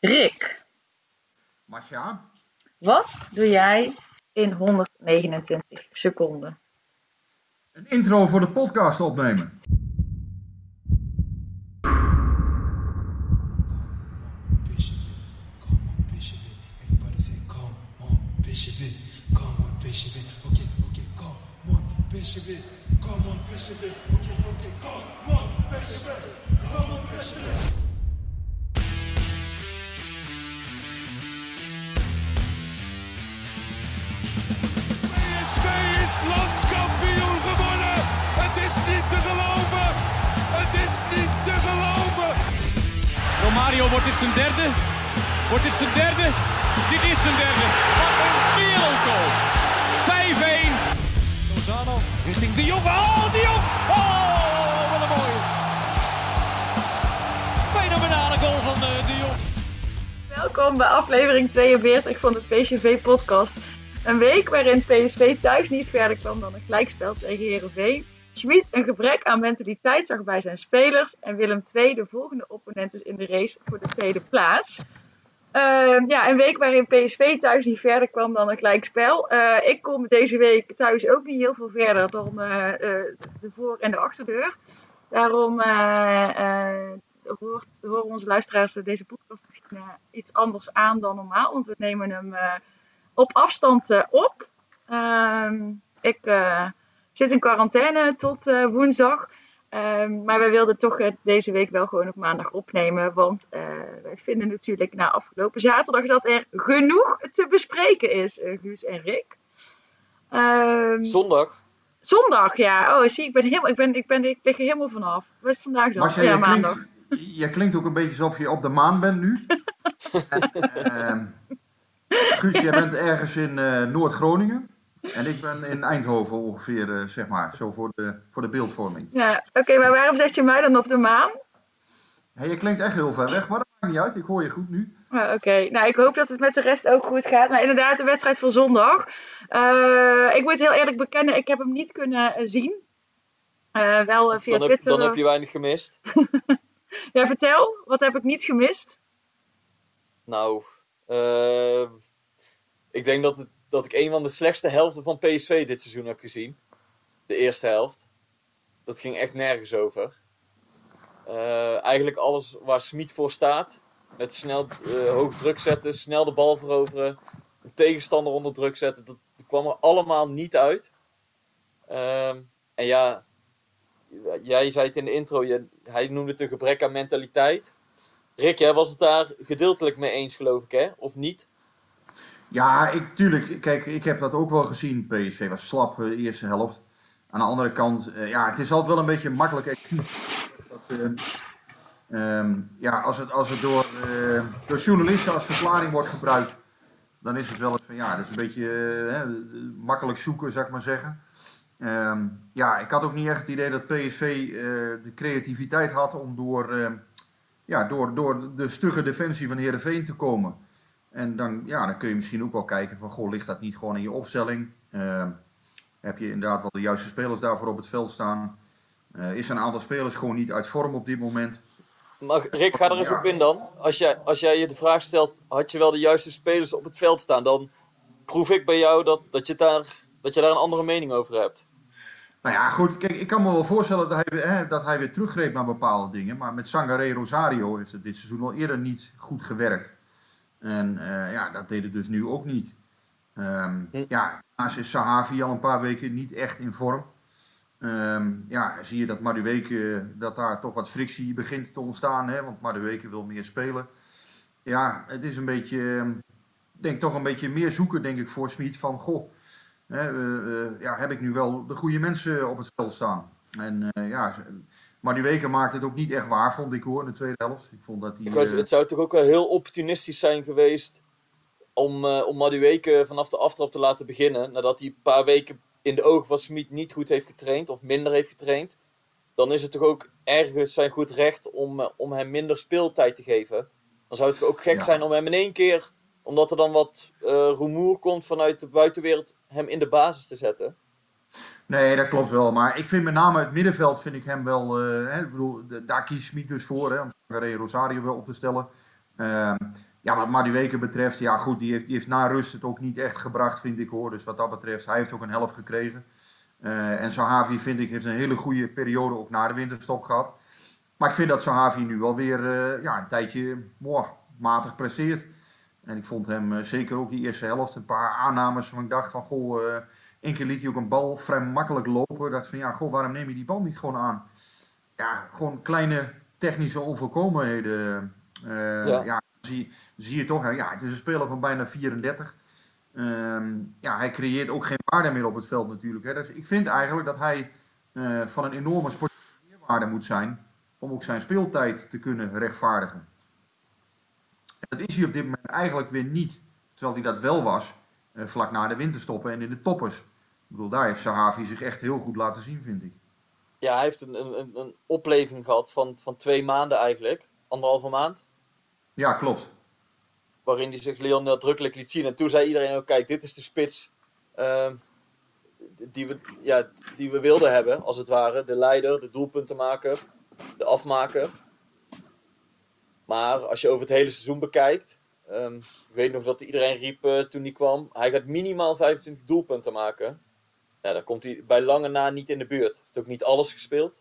Rick, Masha, wat doe jij in 129 seconden? een intro voor de podcast opnemen. Come on, Bishop. Okay, okay, come on, Bishop come on, Bishop landskampioen geworden. Het is niet te geloven. Het is niet te geloven. Romario, wordt dit zijn derde? Wordt dit zijn derde? Dit is zijn derde. Wat een wereldgoal. 5-1. Lozano richting De Jong. Oh, De Jong. Oh, wat een mooie. Fenomenale goal van eh, De Jong. Welkom bij aflevering 42 van de PSV-podcast. Een week waarin PSV thuis niet verder kwam dan een gelijkspel tegen Heerenveen. Schmid een gebrek aan mentaliteit zag bij zijn spelers. En Willem II de volgende opponent is in de race voor de tweede plaats. Ehm, ja, een week waarin PSV thuis niet verder kwam dan een gelijkspel. Eh ik kom deze week thuis ook niet heel veel verder dan eh, eh, de voor- en de achterdeur. Daarom hoort, horen onze luisteraars deze podcast iets anders aan dan normaal. Want we nemen hem op afstand eh, op. Ehm, ik eh, zit in quarantaine tot eh, woensdag. Ehm, maar wij wilden toch deze week wel gewoon op maandag opnemen. Want eh, wij vinden natuurlijk na afgelopen zaterdag dat er genoeg te bespreken is, Guus en Rick. Ehm, Zondag. zondag, ja. Oh, zie, ik ben helemaal, ik ben, ik ben, ik lig er helemaal vanaf. Wat is vandaag dan? Masha, ja, je, maandag. klinkt, je klinkt ook een beetje alsof je op de maan bent nu. en, ehm, Guus, jij bent ergens in eh, Noord-Groningen. En ik ben in Eindhoven ongeveer, eh, zeg maar, zo voor de, voor de beeldvorming. Ja, oké, maar waarom zet je mij dan op de maan? Hey, je klinkt echt heel ver weg, maar dat maakt niet uit. Ik hoor je goed nu. Ah, Oké, nou ik hoop dat het met de rest ook goed gaat. Maar inderdaad, de wedstrijd van zondag. Eh, ik moet heel eerlijk bekennen, ik heb hem niet kunnen zien. Eh, wel via Dan heb, Twitter. dan heb je weinig gemist. Ja, vertel, wat heb ik niet gemist? Nou, eh, ik denk dat, het, dat ik een van de slechtste helften van PSV dit seizoen heb gezien. De eerste helft. Dat ging echt nergens over. Eh, eigenlijk alles waar Smit voor staat. Met snel eh, hoog druk zetten, snel de bal veroveren. Een tegenstander onder druk zetten. Dat kwam er allemaal niet uit. Ehm, en ja, jij zei het in de intro. Hij noemde het een gebrek aan mentaliteit. Rick, jij was het daar gedeeltelijk mee eens, geloof ik, hè? Of niet? Ja, ik, tuurlijk. Kijk, ik heb dat ook wel gezien. PSV was slap eh, de eerste helft. Aan de andere kant, eh, ja, het is altijd wel een beetje makkelijk excuus. Eh, ehm, ja, als het, als het door, eh, door journalisten als verklaring wordt gebruikt, dan is het wel eens van, ja, dat is een beetje eh, makkelijk zoeken, zou ik maar zeggen. Ehm, ja, ik had ook niet echt het idee dat PSV eh, de creativiteit had om door, eh, ja, door, door de stugge defensie van Heerenveen te komen. En dan, ja, dan kun je misschien ook wel kijken van, goh, ligt dat niet gewoon in je opstelling? Ehm, heb je inderdaad wel de juiste spelers daarvoor op het veld staan? Eh, is een aantal spelers gewoon niet uit vorm op dit moment? Maar Rick, ga er even Ja. op in dan. Als jij, als jij je de vraag stelt, had je wel de juiste spelers op het veld staan? Dan proef ik bij jou dat, dat, je, daar, dat je daar een andere mening over hebt. Nou ja, goed, kijk, ik kan me wel voorstellen dat hij, hè, dat hij weer teruggreep naar bepaalde dingen. Maar met Sangaré Rosario heeft het dit seizoen al eerder niet goed gewerkt. En eh, ja, dat deed het dus nu ook niet. Hm. Ja, daarnaast is Sahavi al een paar weken niet echt in vorm. Ehm, ja, zie je dat Madueke, dat daar toch wat frictie begint te ontstaan. Hè? Want Madueke wil meer spelen. Ja, het is een beetje, ehm, ik denk toch een beetje meer zoeken, denk ik, voor Smit. Van, goh, hè, eh, eh, ja, heb ik nu wel de goede mensen op het veld staan? En eh, ja, Maar die weken maakte het ook niet echt waar, vond ik hoor, in de tweede helft. Ik vond dat eh, het zou toch ook wel heel opportunistisch zijn geweest om, eh om Madueke vanaf de aftrap te laten beginnen. Nadat hij een paar weken in de ogen van Smit niet goed heeft getraind of minder heeft getraind. Dan is het toch ook ergens zijn goed recht om, om hem minder speeltijd te geven. Dan zou het ook gek Ja. zijn om hem in één keer, omdat er dan wat eh rumoer komt vanuit de buitenwereld, hem in de basis te zetten. Nee, dat klopt wel. Maar ik vind met name het middenveld vind ik hem wel. eh, hè, ik bedoel, daar kiest Smit dus voor hè, om Sangaré Rosario wel op te stellen. Ehm, ja, wat Madueke betreft, ja goed, die heeft, die heeft na rust het ook niet echt gebracht, vind ik hoor. Dus wat dat betreft, hij heeft ook een helft gekregen. Eh, en Sahavi, vind ik, heeft een hele goede periode ook na de winterstop gehad. Maar ik vind dat Sahavi nu wel weer eh, ja, een tijdje mooi, matig presteert. En ik vond hem eh, zeker ook die eerste helft een paar aannames van ik dacht van goh, eh één keer liet hij ook een bal vrij makkelijk lopen. Ik dacht van ja, goh, waarom neem je die bal niet gewoon aan? Ja, gewoon kleine technische onvolkomenheden. Eh, Ja. ja. zie, zie je toch, hè? ja, het is een speler van bijna 34. Ehm, ja, hij creëert ook geen waarde meer op het veld natuurlijk. Hè. Dus ik vind eigenlijk dat hij van een enorme sportieve meerwaarde moet zijn om ook zijn speeltijd te kunnen rechtvaardigen. En dat is hij op dit moment eigenlijk weer niet. Terwijl hij dat wel was eh, vlak na de winterstoppen en in de toppers. Ik bedoel, daar heeft Sahavi zich echt heel goed laten zien, vind ik. Ja, hij heeft een, een, een- opleving gehad van, van twee maanden eigenlijk. Anderhalve maand. Ja, klopt. waarin hij zich heel nadrukkelijk liet zien. En toen zei iedereen ook, kijk, dit is de spits ehm, die, we, ja, die we wilden hebben, als het ware. De leider, de doelpuntenmaker, de afmaker. Maar als je over het hele seizoen bekijkt, ehm, ik weet nog dat iedereen riep eh, toen hij kwam, hij gaat minimaal 25 doelpunten maken. Ja, dan komt hij bij lange na niet in de buurt. Hij heeft ook niet alles gespeeld.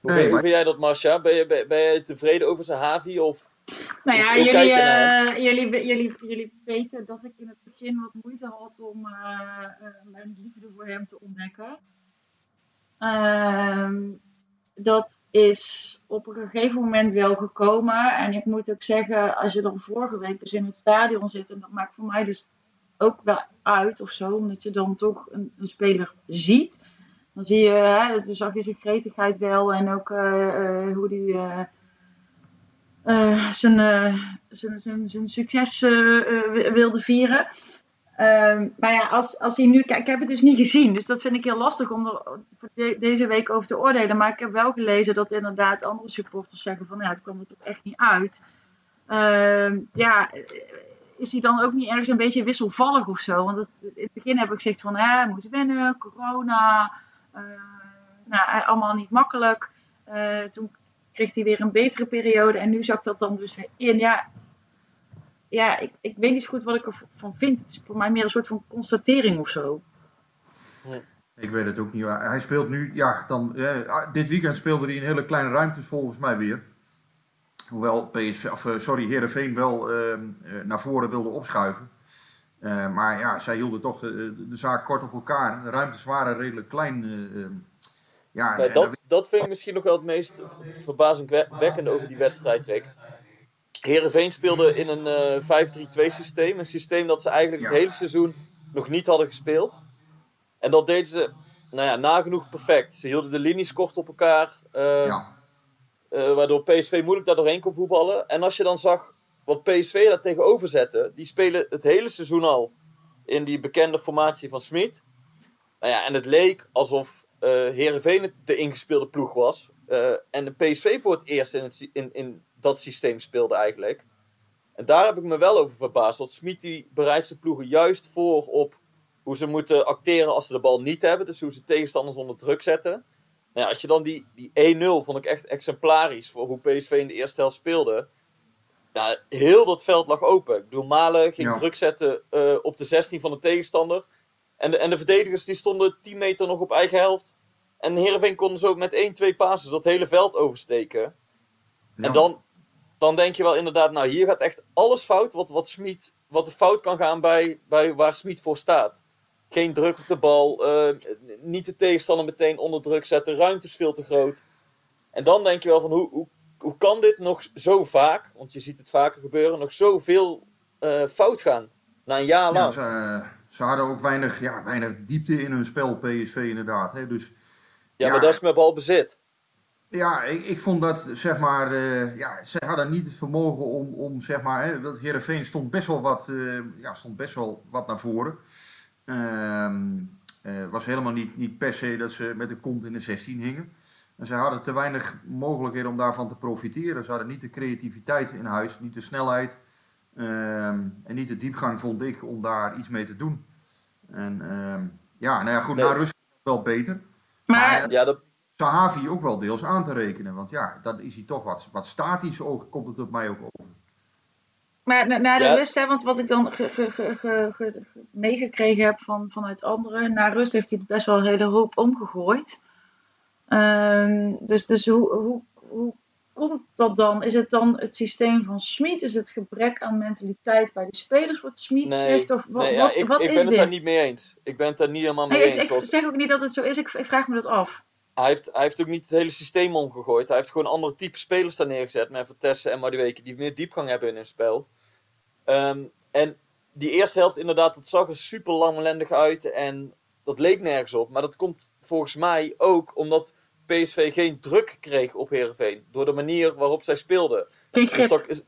Hoe, Nee, vind, hoe maar- vind jij dat, Marcia? Ben je, ben, ben je tevreden over zijn Havi? Of Nou ja, Hoe- hoe jullie, eh, jullie, jullie, jullie weten dat ik in het begin wat moeite had om eh, mijn liefde voor hem te ontdekken. Ehm, dat is op een gegeven moment wel gekomen. En ik moet ook zeggen, als je dan vorige week dus in het stadion zit, en dat maakt voor mij dus ook wel uit of zo, omdat je dan toch een, een speler ziet. Dan zie je, hè, dan zag je zijn gretigheid wel en ook eh, eh, hoe die eh, zijn, zijn, zijn, zijn succes wi- wilde vieren. Ehm, maar ja, als, als hij nu. Ik heb het dus niet gezien. Dus dat vind ik heel lastig om er deze week over te oordelen. Maar ik heb wel gelezen dat inderdaad andere supporters zeggen: van ja, het kwam er toch echt niet uit. Ehm, ja, is hij dan ook niet ergens een beetje wisselvallig of zo? Want in het begin heb ik gezegd: van hè, moet wennen, corona. eh, nou, allemaal niet makkelijk. Eh, toen kreeg hij weer een betere periode. En nu zak dat dan dus weer in. Ja, ja ik, ik weet niet zo goed wat ik ervan vind. Het is voor mij meer een soort van constatering of zo. Ik weet het ook niet. Hij speelt nu, ja, dan, eh, dit weekend speelde hij in hele kleine ruimtes volgens mij weer. Hoewel PSV, of, eh, sorry, Heerenveen wel ehm, eh, naar voren wilde opschuiven. Eh, maar ja, zij hielden toch de, de zaak kort op elkaar. De ruimtes waren redelijk klein. eh, ehm. ja, Nee, en- dat, dat vind ik misschien nog wel het meest verbazingwekkende over die wedstrijd, Rick. Herenveen speelde in een eh 5-3-2 systeem. Een systeem dat ze eigenlijk het hele seizoen nog niet hadden gespeeld. En dat deden ze nou ja, nagenoeg perfect. Ze hielden de linies kort op elkaar. eh, ja. eh, waardoor PSV moeilijk daar doorheen kon voetballen. En als je dan zag wat PSV daar tegenover zette. Die spelen het hele seizoen al in die bekende formatie van Smit. Nou ja, en het leek alsof eh Heerenveen de ingespeelde ploeg was. eh, en de PSV voor het eerst in, het, in, in dat systeem speelde eigenlijk. En daar heb ik me wel over verbaasd. Want Smit die bereidt zijn ploegen juist voor op hoe ze moeten acteren als ze de bal niet hebben. Dus hoe ze tegenstanders onder druk zetten. Nou ja, als je dan die, die 1-0 vond ik echt exemplarisch voor hoe PSV in de eerste helft speelde. Ja, heel dat veld lag open. Ik bedoel, Malen ging Ja. druk zetten eh, op de 16 van de tegenstander. En de, en de verdedigers die stonden 10 meter nog op eigen helft. En Heerenveen kon zo met 1, 2 passes dat hele veld oversteken. En dan, dan denk je wel inderdaad, nou hier gaat echt alles fout wat, wat, Smit, wat er fout kan gaan bij, bij waar Smit voor staat. Geen druk op de bal, eh, niet de tegenstander meteen onder druk zetten, ruimte is veel te groot. En dan denk je wel van, hoe, hoe, hoe kan dit nog zo vaak, want je ziet het vaker gebeuren, nog zoveel eh fout gaan? Na een jaar Ja, lang. ze, ze hadden ook weinig, ja, weinig diepte in hun spel, PSV inderdaad. Hè? Dus Ja, maar dat is met balbezit. Ja, ik, ik vond dat, zeg maar, eh, ja, ze hadden niet het vermogen om, om zeg maar, hè, Heerenveen stond best wel wat, eh, ja, stond best wel wat naar voren. Ehm eh, was helemaal niet, niet per se dat ze met de kont in de 16 hingen. En ze hadden te weinig mogelijkheden om daarvan te profiteren. Ze hadden niet de creativiteit in huis, niet de snelheid ehm, en niet de diepgang, vond ik, om daar iets mee te doen. En ehm, ja, nou ja, goed, Nee. naar rust wel beter. Maar Ja, dat, Sahavi ook wel deels aan te rekenen. Want ja, dan is hij toch wat, wat statisch, ook, komt het op mij ook over. Maar na, na de Ja. rust, hè, want wat ik dan ge- ge- ge- ge- ge- ge- meegekregen heb van, vanuit anderen, na rust heeft hij het best wel een hele hoop omgegooid. Ehm, dus dus hoe, hoe, hoe komt dat dan? Is het dan het systeem van Smit? Is het gebrek aan mentaliteit bij de spelers wat Smit nee, zegt? Of wat, nee ja, wat, ik, wat ik is ben het dit? daar niet mee eens. Ik ben het daar niet helemaal mee Nee, eens. ik, zeg ook niet dat het zo is, ik, ik vraag me dat af. Hij, heeft, hij heeft ook niet het hele systeem omgegooid. Hij heeft gewoon een ander type spelers daar neergezet. Met Vertessen en Madueke die meer diepgang hebben in hun spel. Ehm, en die eerste helft inderdaad, dat zag er super langlendig uit. En dat leek nergens op. Maar dat komt volgens mij ook omdat PSV geen druk kreeg op Heerenveen. Door de manier waarop zij speelden. Dus dat-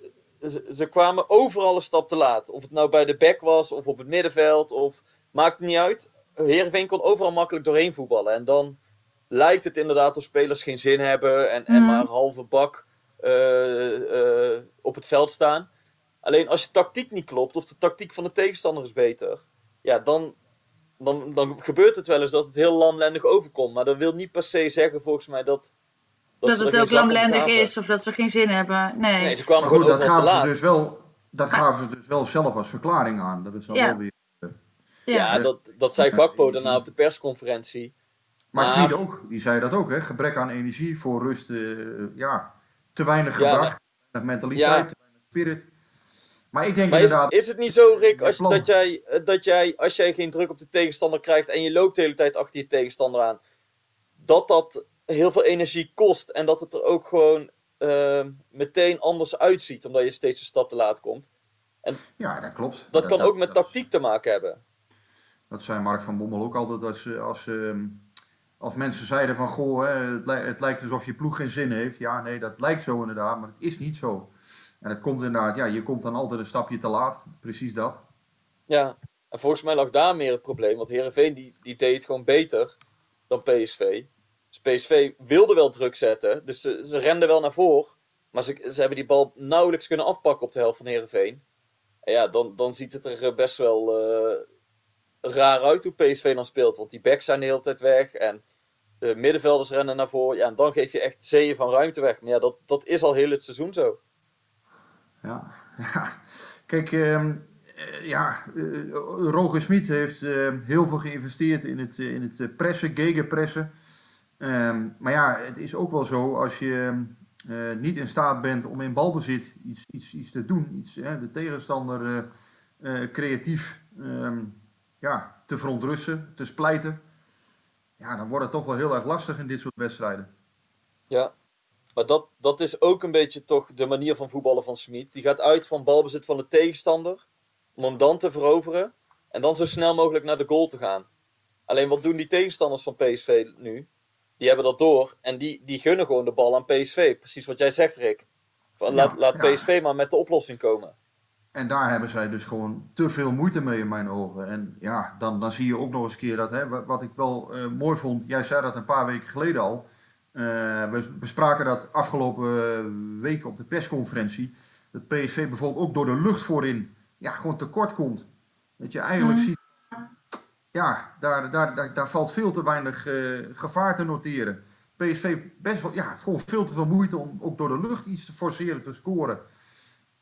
ze, ze kwamen overal een stap te laat. Of het nou bij de back was, of op het middenveld, of maakt niet uit. Heerenveen kon overal makkelijk doorheen voetballen. En dan lijkt het inderdaad of spelers geen zin hebben en, en Mhm. maar halve bak eh, eh, op het veld staan. Alleen als je tactiek niet klopt, of de tactiek van de tegenstander is beter, ja, dan, dan, dan gebeurt het wel eens dat het heel lamlendig overkomt. Maar dat wil niet per se zeggen, volgens mij, dat. Dat, het ook lamlendig is of dat ze geen zin hebben. Nee. Nee, ze kwamen Maar goed, gewoon dat gaven, ze dus wel, dat gaven ze dus wel zelf als verklaring aan. Dat is dan Ja. wel weer... Ja, dat, dat zei Gakpo daarna op de persconferentie. Maar Maar- ook, die zei dat ook, hè? gebrek aan energie voor rust, eh, ja, te weinig Ja, gebracht, te weinig mentaliteit, te weinig spirit. Maar ik denk Maar is, inderdaad, is het niet zo, Rick, als, plan. dat, jij, eh, dat jij, als jij geen druk op de tegenstander krijgt en je loopt de hele tijd achter je tegenstander aan, dat dat heel veel energie kost en dat het er ook gewoon eh, meteen anders uitziet, omdat je steeds een stap te laat komt? ja, dat klopt. Dat kan ook met tactiek te maken hebben. Dat zei Mark van Bommel ook altijd als, eh, als, ehm, als mensen zeiden van goh, het, het lijkt alsof je ploeg geen zin heeft. Ja, nee, dat lijkt zo inderdaad, maar het is niet zo. En het komt inderdaad, ja, je komt dan altijd een stapje te laat. Precies dat. Ja, en volgens mij lag daar meer het probleem, want Herenveen die, die deed het gewoon beter dan PSV. Dus PSV wilde wel druk zetten, dus ze, ze renden wel naar voren, maar ze, ze hebben die bal nauwelijks kunnen afpakken op de helft van Herenveen. En ja, dan, dan ziet het er eh, best wel eh, raar uit hoe PSV dan speelt, want die backs zijn de hele tijd weg en de middenvelders rennen naar voren. Ja, en dan geef je echt zeeën van ruimte weg. Maar ja, dat, dat is al heel het seizoen zo. Ja, ja. Kijk, ehm, eh, ja, eh, Roger Smit heeft eh, heel veel geïnvesteerd in het, eh, in het pressen, gegenpressen. Ehm, maar ja, het is ook wel zo als je niet in staat bent om in balbezit iets, iets, iets te doen, iets, de tegenstander creatief ehm, ja, te verontrusten, te splijten. Ja, dan wordt het toch wel heel erg lastig in dit soort wedstrijden. Ja, maar dat, dat is ook een beetje toch de manier van voetballen van Smit. Die gaat uit van balbezit van de tegenstander, om hem dan te veroveren en dan zo snel mogelijk naar de goal te gaan. Alleen wat doen die tegenstanders van PSV nu? Die hebben dat door en die, die gunnen gewoon de bal aan PSV. Precies wat jij zegt, Rick. Van, laat, laat ja. PSV maar met de oplossing komen. En daar hebben zij dus gewoon te veel moeite mee in mijn ogen. En ja, dan, dan zie je ook nog eens een keer dat, hè, wat, ik wel eh, mooi vond, jij zei dat een paar weken geleden al. Eh, we bespraken dat afgelopen eh, week op de persconferentie. Dat PSV bijvoorbeeld ook door de lucht voorin ja, gewoon tekort komt. Dat je eigenlijk ziet, ja, daar, daar, daar, daar valt veel te weinig gevaar te noteren. PSV best wel, ja, gewoon veel te veel moeite om ook door de lucht iets te forceren te scoren.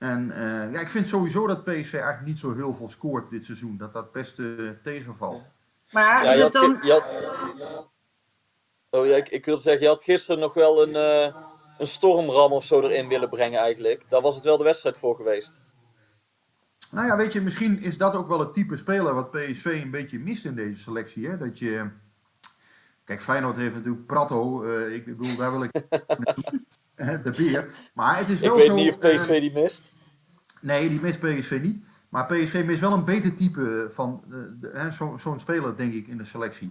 En eh, ja, ik vind sowieso dat PSV eigenlijk niet zo heel veel scoort dit seizoen. Dat dat best eh, tegenvalt. Maar Ja, is je had, dan... ge- je had- Oh ja, ik, ik wilde zeggen, je had gisteren nog wel een, eh, een stormram of zo erin willen brengen eigenlijk. Daar was het wel de wedstrijd voor geweest. Nou ja, weet je, misschien is dat ook wel het type speler wat PSV een beetje mist in deze selectie. Hè? Dat je... Kijk, Feyenoord heeft natuurlijk Prato. eh, ik bedoel, daar wil ik de beer. Maar het is Ik wel weet zo... niet of eh, PSV die mist. Nee, die mist PSV niet. Maar PSV mist wel een beter type van eh, de- hè, zo- zo'n speler, denk ik, in de selectie.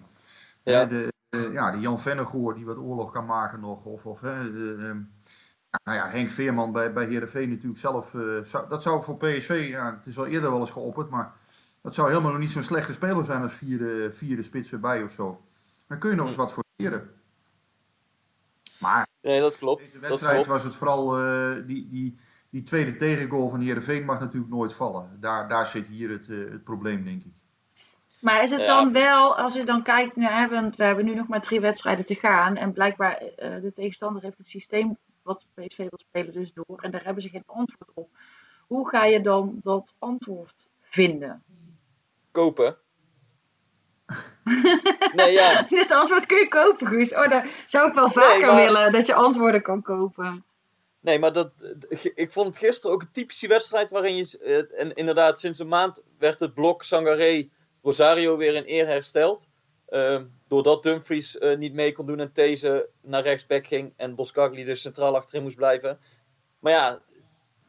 Ja. De, eh, ja, die Jan Vennegoor die wat oorlog kan maken nog. Of, of hè, eh, ehm, nou ja, Henk Veerman bij, bij Heerenveen natuurlijk zelf. eh, zou, dat zou voor PSV, ja, het is al eerder wel eens geopperd, maar dat zou helemaal nog niet zo'n slechte speler zijn als vierde, vierde spits erbij of zo. Dan kun je nog eens wat voor leren. Maar Nee, dat klopt. deze Dat wedstrijd klopt. was het vooral, eh, die, die, die tweede tegengoal van Heerenveen mag natuurlijk nooit vallen. Daar, daar zit hier het, eh, het probleem, denk ik. Maar is het dan wel, als je dan kijkt naar, want we hebben nu nog maar drie wedstrijden te gaan. En blijkbaar eh, de tegenstander heeft het systeem wat PSV wil spelen dus door. En daar hebben ze geen antwoord op. Hoe ga je dan dat antwoord vinden? Kopen. Nee, ja. Dit antwoord kun je kopen, Guus. Oh, dat zou ik wel vaker maar- willen, dat je antwoorden kan kopen. Nee, maar dat, ik vond het gisteren ook een typische wedstrijd waarin je... eh, En inderdaad, sinds een maand werd het blok Sangaré Rosario weer in eer hersteld. Ehm, doordat Dumfries eh, niet mee kon doen en These naar rechtsback ging. En Boskagli dus centraal achterin moest blijven. Maar ja,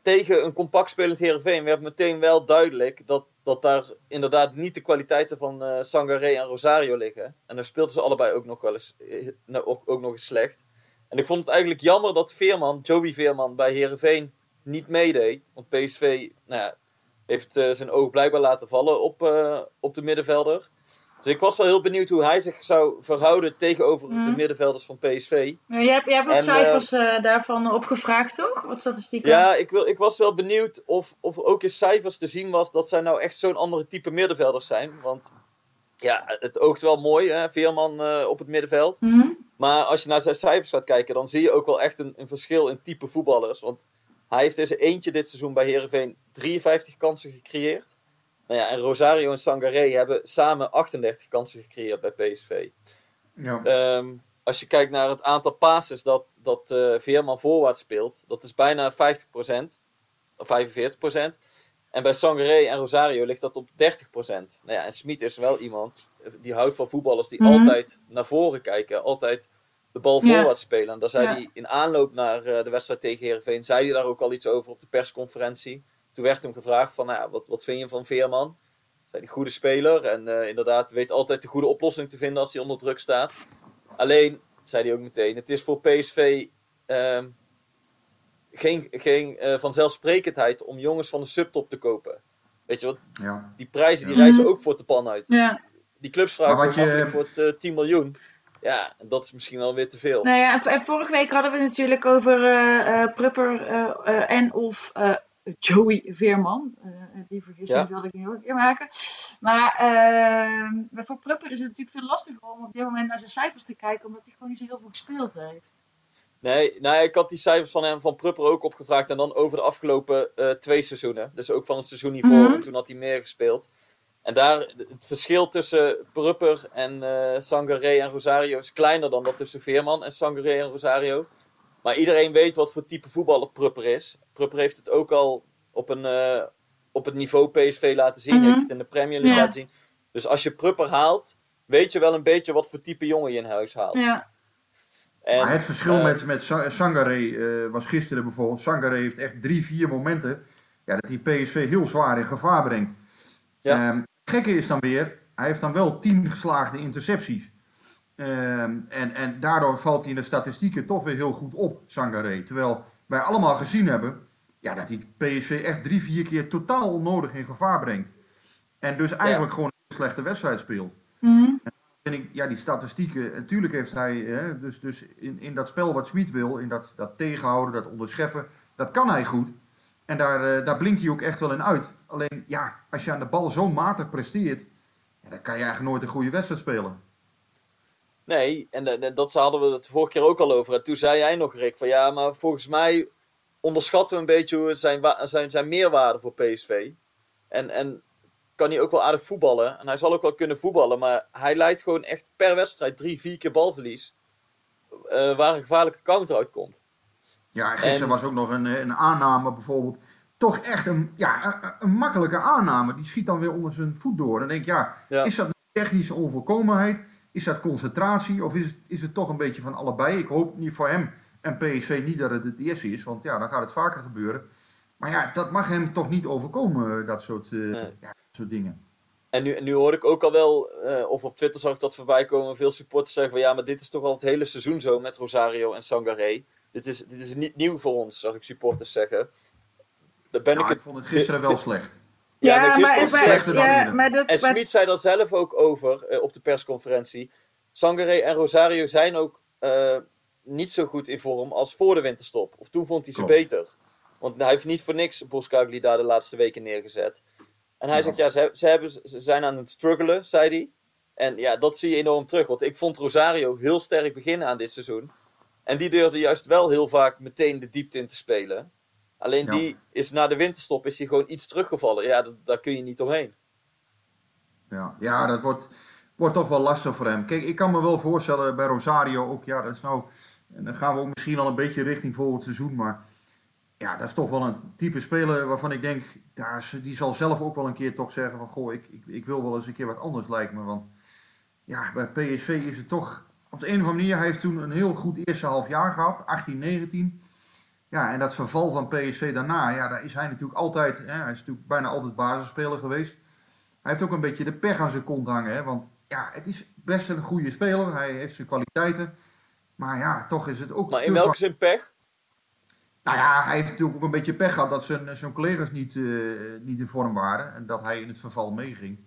tegen een compact spelend Heerenveen werd meteen wel duidelijk... dat, dat daar inderdaad niet de kwaliteiten van eh Sangaré en Rosario liggen. En dan speelden ze allebei ook nog wel eens, eh, nou, ook, nog eens slecht. En ik vond het eigenlijk jammer dat Veerman, Joey Veerman, bij Herenveen niet meedeed. Want PSV nou ja, heeft eh, zijn oog blijkbaar laten vallen op, op de middenvelder. Dus ik was wel heel benieuwd hoe hij zich zou verhouden tegenover de middenvelders van PSV. Nou, jij hebt, jij hebt wat En, eh, cijfers eh, daarvan opgevraagd, toch? Wat statistieken? Ja, ik, wil, ik was wel benieuwd of, of er ook in cijfers te zien was dat zij nou echt zo'n andere type middenvelders zijn. Want ja, het oogt wel mooi, hè? Veerman eh, op het middenveld. Mhm. Maar als je naar zijn cijfers gaat kijken, dan zie je ook wel echt een, een verschil in type voetballers. Want hij heeft dus eentje dit seizoen bij Herenveen 53 kansen gecreëerd. Nou ja, en Rosario en Sangaré hebben samen 38 kansen gecreëerd bij PSV. Ja. Ehm, als je kijkt naar het aantal passes dat, dat eh, Veerman voorwaarts speelt, dat is bijna 50%, of 45%. En bij Sangaré en Rosario ligt dat op 30%. Nou ja, en Smit is wel iemand eh, die houdt van voetballers die Mhm. altijd naar voren kijken, altijd de bal Ja. voorwaarts spelen. En daar zei Ja. hij in aanloop naar eh, de wedstrijd tegen Heerenveen, zei hij daar ook al iets over op de persconferentie. Toen werd hem gevraagd van, nou ja, wat, wat vind je van Veerman? Zei hij, goede speler en eh, inderdaad weet altijd de goede oplossing te vinden als hij onder druk staat. Alleen, zei hij ook meteen, het is voor PSV ehm, geen, geen eh, vanzelfsprekendheid om jongens van de subtop te kopen. Weet je wat, ja. die prijzen die reizen ook voor de pan uit. Ja. Die clubs vragen je- voor het eh, 10 miljoen. Ja, dat is misschien wel weer te veel. Nou ja, en- vorige week hadden we het natuurlijk over eh, eh, Prupper eh, eh, en of eh, Joey Veerman. Eh, die vergissing Ja. wilde ik niet een keer maken. Maar maar voor Prupper is het natuurlijk veel lastiger om op dit moment naar zijn cijfers te kijken, omdat hij gewoon niet zo heel veel gespeeld heeft. Nee, nou, ik had die cijfers van hem van Prupper ook opgevraagd. En dan over de afgelopen eh, twee seizoenen. Dus ook van het seizoen hiervoor. Mhm. En toen had hij meer gespeeld. En daar, het verschil tussen Prupper en eh Sangaré en Rosario is kleiner dan dat tussen Veerman en Sangaré en Rosario. Maar iedereen weet wat voor type voetballer Prupper is. Prupper heeft het ook al op, een, eh, op het niveau PSV laten zien. Mhm. Heeft het in de Premier League Ja. laten zien. Dus als je Prupper haalt, weet je wel een beetje wat voor type jongen je in huis haalt. Ja, En, maar het verschil eh, met, met Sa- Sangaré eh, was gisteren bijvoorbeeld. Sangaré heeft echt drie, vier momenten ja, dat hij PSV heel zwaar in gevaar brengt. Ja. Ehm, het gekke is dan weer, hij heeft dan wel tien geslaagde intercepties. Ehm, en, en daardoor valt hij in de statistieken toch weer heel goed op, Sangaré. Terwijl wij allemaal gezien hebben ja, dat hij PSV echt drie, vier keer totaal onnodig in gevaar brengt. En dus eigenlijk gewoon een slechte wedstrijd speelt. Mhm. En ik, ja, die statistieken, natuurlijk heeft hij, hè, dus, dus in, in dat spel wat Smit wil, in dat, dat tegenhouden, dat onderscheppen, dat kan hij goed. En daar, eh, daar blinkt hij ook echt wel in uit. Alleen, ja, als je aan de bal zo matig presteert, ja, dan kan je eigenlijk nooit een goede wedstrijd spelen. Nee, en eh, dat- dat hadden we het de vorige keer ook al over. En toen zei jij nog, Rick, van ja, maar volgens mij onderschatten we een beetje zijn, zijn, zijn meerwaarde voor PSV. En, en kan hij ook wel aardig voetballen. En hij zal ook wel kunnen voetballen, maar hij leidt gewoon echt per wedstrijd drie, vier keer balverlies. eh, waar een gevaarlijke counter uitkomt. Ja, en gisteren En- was ook nog een, eh, een aanname bijvoorbeeld. Toch echt een, ja, een, een makkelijke aanname. Die schiet dan weer onder zijn voet door. Dan denk ik, ja, Ja. is dat een technische onvolkomenheid? Is dat concentratie? Of is het, is het toch een beetje van allebei? Ik hoop niet voor hem en PSV niet dat het het eerste is. Want ja, dan gaat het vaker gebeuren. Maar ja, dat mag hem toch niet overkomen, dat soort, eh, Nee. ja, dat soort dingen. En nu, nu hoor ik ook al wel, eh, of op Twitter zag ik dat voorbij komen, veel supporters zeggen van ja, maar dit is toch al het hele seizoen zo met Rosario en Sangaré. Dit is, dit is niet nieuw voor ons, zag ik supporters zeggen. Daar ben ik ik vond het gisteren wel slecht. Ja, maar, dan ja, maar dat, En maar- Smit zei daar zelf ook over eh, op de persconferentie. Sangaré en Rosario zijn ook eh, niet zo goed in vorm als voor de winterstop. Of toen vond hij ze Klopt. beter. Want hij heeft niet voor niks Boskagli daar de laatste weken neergezet. En hij Ja. zegt, ja, ze, ze, hebben, ze zijn aan het struggelen, zei hij. En ja, dat zie je enorm terug. Want ik vond Rosario heel sterk beginnen aan dit seizoen. En die durfde juist wel heel vaak meteen de diepte in te spelen. Alleen Ja. die is na de winterstop is hij gewoon iets teruggevallen. Ja, dat, daar kun je niet omheen. Ja, ja dat wordt, wordt toch wel lastig voor hem. Kijk, ik kan me wel voorstellen bij Rosario ook, ja, dat is nou, en dan gaan we ook misschien al een beetje richting volgend seizoen, maar ja, dat is toch wel een type speler waarvan ik denk, daar is- die zal zelf ook wel een keer toch zeggen van, goh, ik, ik, ik wil wel eens een keer wat anders lijkt me, want ja, bij PSV is het toch, op de een of andere manier, hij heeft toen een heel goed eerste half jaar gehad, 18, 19. Ja, en dat verval van PSV daarna, ja, daar is hij natuurlijk altijd, hè, hij is natuurlijk bijna altijd basisspeler geweest. Hij heeft ook een beetje de pech aan zijn kont hangen. Hè? Want ja, het is best een goede speler. Hij heeft zijn kwaliteiten. Maar ja, toch is het ook... Maar in welke zin pech? Nou ja, hij heeft natuurlijk ook een beetje pech gehad dat zijn, zijn collega's niet, eh, niet in vorm waren. En dat hij in het verval meeging.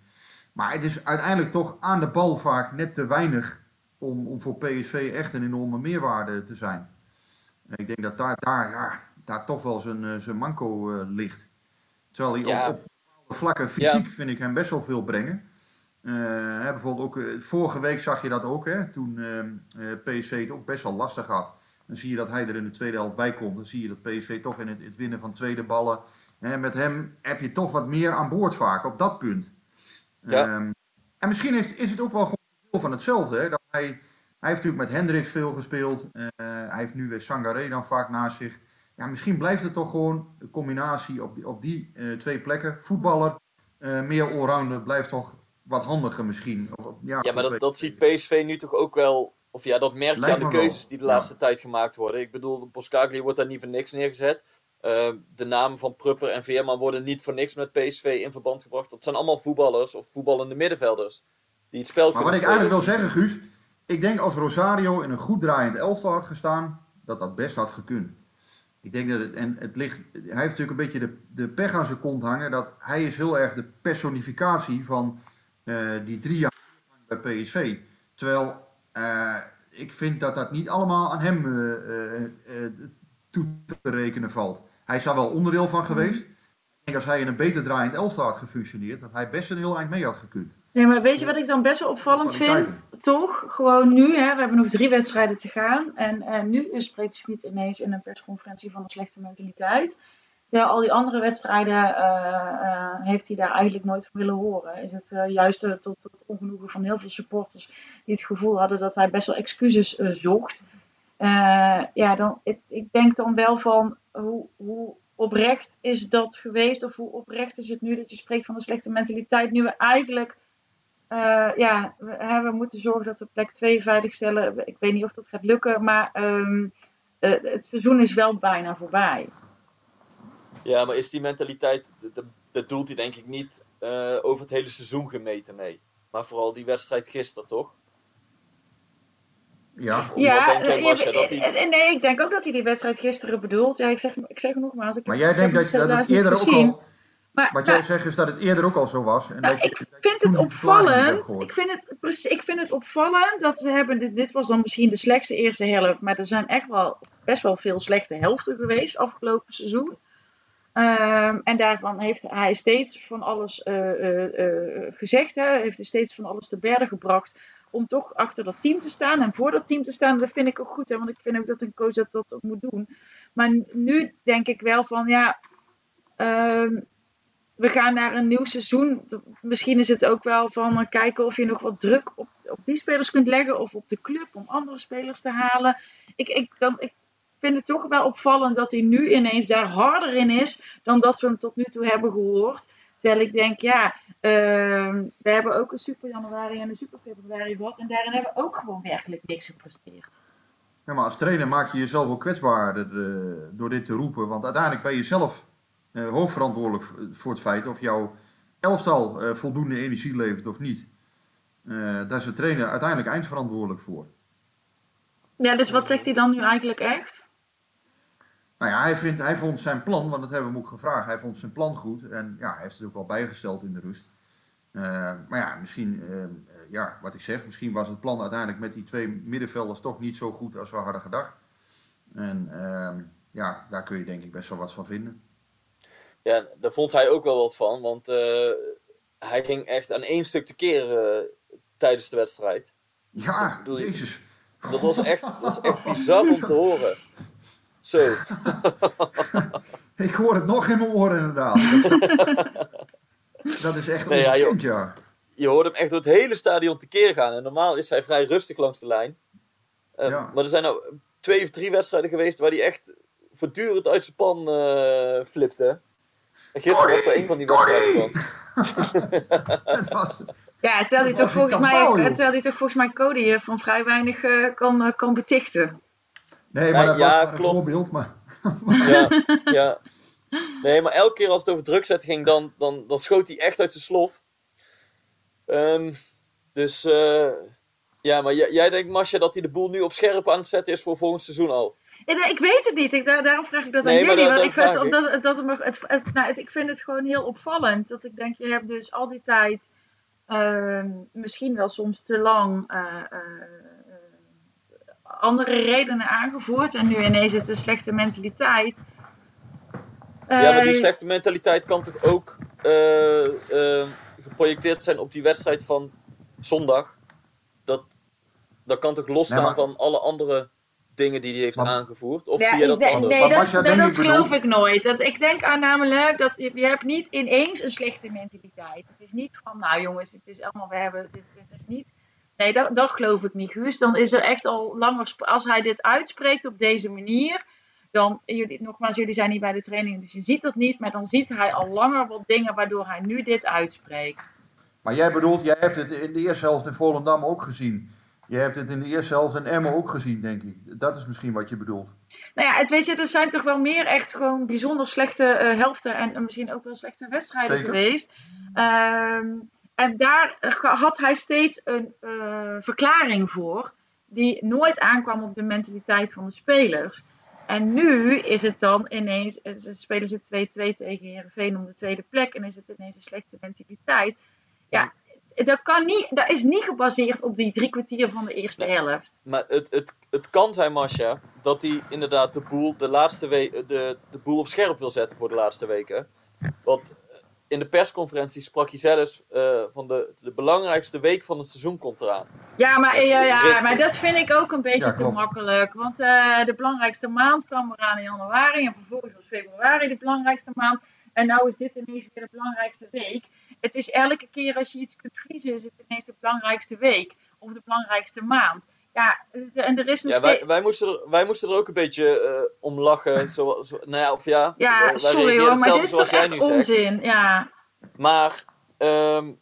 Maar het is uiteindelijk toch aan de bal vaak net te weinig om, om voor PSV echt een enorme meerwaarde te zijn. Ik denk dat daar, daar, ja, daar toch wel zijn, eh, zijn manco eh, ligt. Terwijl hij Ja. op, op bepaalde vlakken fysiek vind ik hem best wel veel brengen. Eh, hè, bijvoorbeeld ook, vorige week zag je dat ook, hè, toen eh, eh, PSV het ook best wel lastig had. Dan zie je dat hij er in de tweede helft bij komt. Dan zie je dat PSV toch in het, het winnen van tweede ballen. Hè, met hem heb je toch wat meer aan boord vaak op dat punt. Ja. Ehm, en misschien is, is het ook wel gewoon van hetzelfde. Hè, dat hij, hij heeft natuurlijk met Hendricks veel gespeeld. Eh, hij heeft nu weer Sangaré dan vaak naast zich. Ja, misschien blijft het toch gewoon de combinatie op die, op die eh, twee plekken. Voetballer, eh, meer allrounder, blijft toch wat handiger misschien. Of, ja, Ja, maar dat, dat ziet PSV nu toch ook wel. Of ja, dat merk je Lijkt aan de wel, keuzes die de ja. laatste tijd gemaakt worden. Ik bedoel, Boskagli wordt daar niet voor niks neergezet. De namen van Prupper en Veerman worden niet voor niks met PSV in verband gebracht. Dat zijn allemaal voetballers of voetballende middenvelders. Die het spel Maar wat ik eigenlijk wil zeggen, Guus. Ik denk als Rosario in een goed draaiend elftal had gestaan, dat dat best had gekund. Ik denk dat het, en het ligt, hij heeft natuurlijk een beetje de, de pech aan zijn kont hangen. Dat hij is heel erg de personificatie van eh, die drie jaar bij PSV. Terwijl eh, ik vind dat dat niet allemaal aan hem eh, toe te rekenen valt. Hij is daar wel onderdeel van geweest. Ik denk als hij in een beter draaiend elftal had gefunctioneerd, dat hij best een heel eind mee had gekund. Nee, maar weet je wat ik dan best wel opvallend vind? Toch, gewoon nu, hè, we hebben nog drie wedstrijden te gaan. En, en nu spreekt Schmid ineens in een persconferentie van een slechte mentaliteit. Terwijl al die andere wedstrijden eh, eh, heeft hij daar eigenlijk nooit van willen horen. Is het eh, juist tot, tot ongenoegen van heel veel supporters die het gevoel hadden dat hij best wel excuses zocht. Ja, dan, ik, ik denk dan wel van hoe, hoe oprecht is dat geweest? Of hoe oprecht is het nu dat je spreekt van een slechte mentaliteit? Nu we eigenlijk eh, ja, we, hè, we moeten zorgen dat we plek 2 veiligstellen. Ik weet niet of dat gaat lukken, maar ehm, eh, het seizoen is wel bijna voorbij. Ja, maar is die mentaliteit, dat- doelt hij denk ik niet eh, over het hele seizoen gemeten mee. Maar vooral die wedstrijd gisteren, toch? Ja, Of wat denk jij, Marcia, ja, dat eh, nee, ik denk ook dat hij die wedstrijd gisteren bedoelt. Ja, ik zeg, ik zeg nogmaals. Ik Maar jij denkt dat, je, dat het eerder ook al... Maar, Wat maar- jij zegt is dat het eerder ook al zo was. En Nou, dat je, ik dat vind het opvallend. Ik vind het, ik vind het opvallend dat we hebben. Dit, dit was dan misschien de slechtste eerste helft. Maar er zijn echt wel best wel veel slechte helften geweest afgelopen seizoen. Ehm, en daarvan heeft hij steeds van alles eh, eh, eh, gezegd. Hè, heeft hij steeds van alles te berden gebracht. Om toch achter dat team te staan en voor dat team te staan. Dat vind ik ook goed. Hè, want ik vind ook dat een coach dat, dat ook moet doen. Maar nu denk ik wel van ja. ehm, we gaan naar een nieuw seizoen. Misschien is het ook wel van eh, kijken of je nog wat druk op, op die spelers kunt leggen of op de club om andere spelers te halen. Ik, ik, dan, ik vind het toch wel opvallend dat hij nu ineens daar harder in is dan dat we hem tot nu toe hebben gehoord. Terwijl ik denk, ja, ehm, we hebben ook een super januari en een super februari gehad. En daarin hebben we ook gewoon werkelijk niks gepresteerd. Ja, maar als trainer maak je jezelf ook kwetsbaarder eh, door dit te roepen. Want uiteindelijk ben je zelf hoofdverantwoordelijk v- voor het feit of jouw elftal eh, voldoende energie levert of niet. Eh, daar is de trainer uiteindelijk eindverantwoordelijk voor. Ja, dus wat zegt hij dan nu eigenlijk echt? Nou ja, hij, vindt, hij vond zijn plan, want dat hebben we hem ook gevraagd, hij vond zijn plan goed. En ja, hij heeft het ook wel bijgesteld in de rust. Eh, maar ja, misschien, eh, eh, ja, wat ik zeg, misschien was het plan uiteindelijk met die twee middenvelders toch niet zo goed als we hadden gedacht. En ehm, ja, daar kun je denk ik best wel wat van vinden. Ja, daar vond hij ook wel wat van, want eh, hij ging echt aan één stuk te keren tijdens de wedstrijd. Ja, je- jezus. Dat was echt, dat was echt bizar om te horen. Zo. Ik hoor het nog in mijn oren inderdaad. Dat is, dat echt Nee, ja, ongekend, ja. Je hoorde hem echt door het hele stadion tekeer gaan. En normaal is hij vrij rustig langs de lijn. Eh, Ja. Maar er zijn nou twee of drie wedstrijden geweest waar hij echt voortdurend uit zijn pan eh, flipte. En gisteren was er een van die wedstrijden van. Het was, Ja, terwijl hij Dat toch was volgens een mij, terwijl hij toch volgens mij Cody eh, van vrij weinig eh, kan, eh, kan betichten. nee, maar dat ja, was maar een klopt. voorbeeld. Maar, Ja, ja. Nee, maar elke keer als het over druk zetten ging, dan, dan, dan schoot hij echt uit zijn slof. Ehm, dus eh, ja, maar jij, jij denkt, Masja, dat hij de boel nu op scherp aan het zetten is voor volgend seizoen al. Eh, nee, Ik weet het niet. Ik, daar, daarom vraag ik dat Nee, aan jullie. dat- want ik vind, vraag dat, het het, het- nou, het- ik vind het gewoon heel opvallend. Dat ik denk, je hebt dus al die tijd, ehm, misschien wel soms te lang, eh, eh, andere redenen aangevoerd. En nu ineens is het een slechte mentaliteit. ja, maar die slechte mentaliteit kan toch ook geprojecteerd zijn op die wedstrijd van zondag. Dat, dat kan toch losstaan Nee, maar- van alle andere dingen die hij heeft Maar- aangevoerd? Of Ja, zie je dat anders? nee, dat, dat, geloof ik nooit. Dat, ik denk aan namelijk dat je, je hebt niet ineens een slechte mentaliteit. Het is niet van, nou jongens, het is allemaal, we hebben, het is, het is niet... Nee, dat, dat geloof ik niet, Guus. Dan is er echt al langer, als hij dit uitspreekt op deze manier, dan, jullie, nogmaals, jullie zijn niet bij de training, dus je ziet dat niet, maar dan ziet hij al langer wat dingen waardoor hij nu dit uitspreekt. maar jij bedoelt, jij hebt het in de eerste helft in Volendam ook gezien. Je hebt het in de eerste helft in Emmen ook gezien, denk ik. Dat is misschien wat je bedoelt. Nou ja, het, weet je, er zijn toch wel meer echt gewoon bijzonder slechte eh, helften en, en misschien ook wel slechte wedstrijden Zeker. geweest. Ehm, en daar had hij steeds een eh, verklaring voor, die nooit aankwam op de mentaliteit van de spelers. En nu is het dan ineens, eh, ze spelen ze 2-2 tegen Heerenveen om de tweede plek en is het ineens een slechte mentaliteit. Ja, dat, kan niet, dat is niet gebaseerd op die drie kwartier van de eerste Nee. helft. Maar het, het, het kan zijn, Masja, dat hij inderdaad de boel, de, laatste we de, de boel op scherp wil zetten voor de laatste weken. Want in de persconferentie sprak hij zelfs eh, van de, de belangrijkste week van het seizoen komt eraan. Ja, maar, ja, ja, maar dat vind ik ook een beetje Ja, te makkelijk. Want eh, de belangrijkste maand kwam eraan in januari. En vervolgens was februari de belangrijkste maand. En nou is dit ineens weer de belangrijkste week. Het is elke keer als je iets kunt kiezen, is het ineens de belangrijkste week. Of de belangrijkste maand. Ja, en er is nog Ja, wij, wij, moesten er, wij moesten er ook een beetje eh, om lachen. Zo, zo, nou ja, of ja, Ja, wij sorry hoor, maar dit hetzelfde is zoals toch echt nu zegt. onzin. Ja, Maar ehm,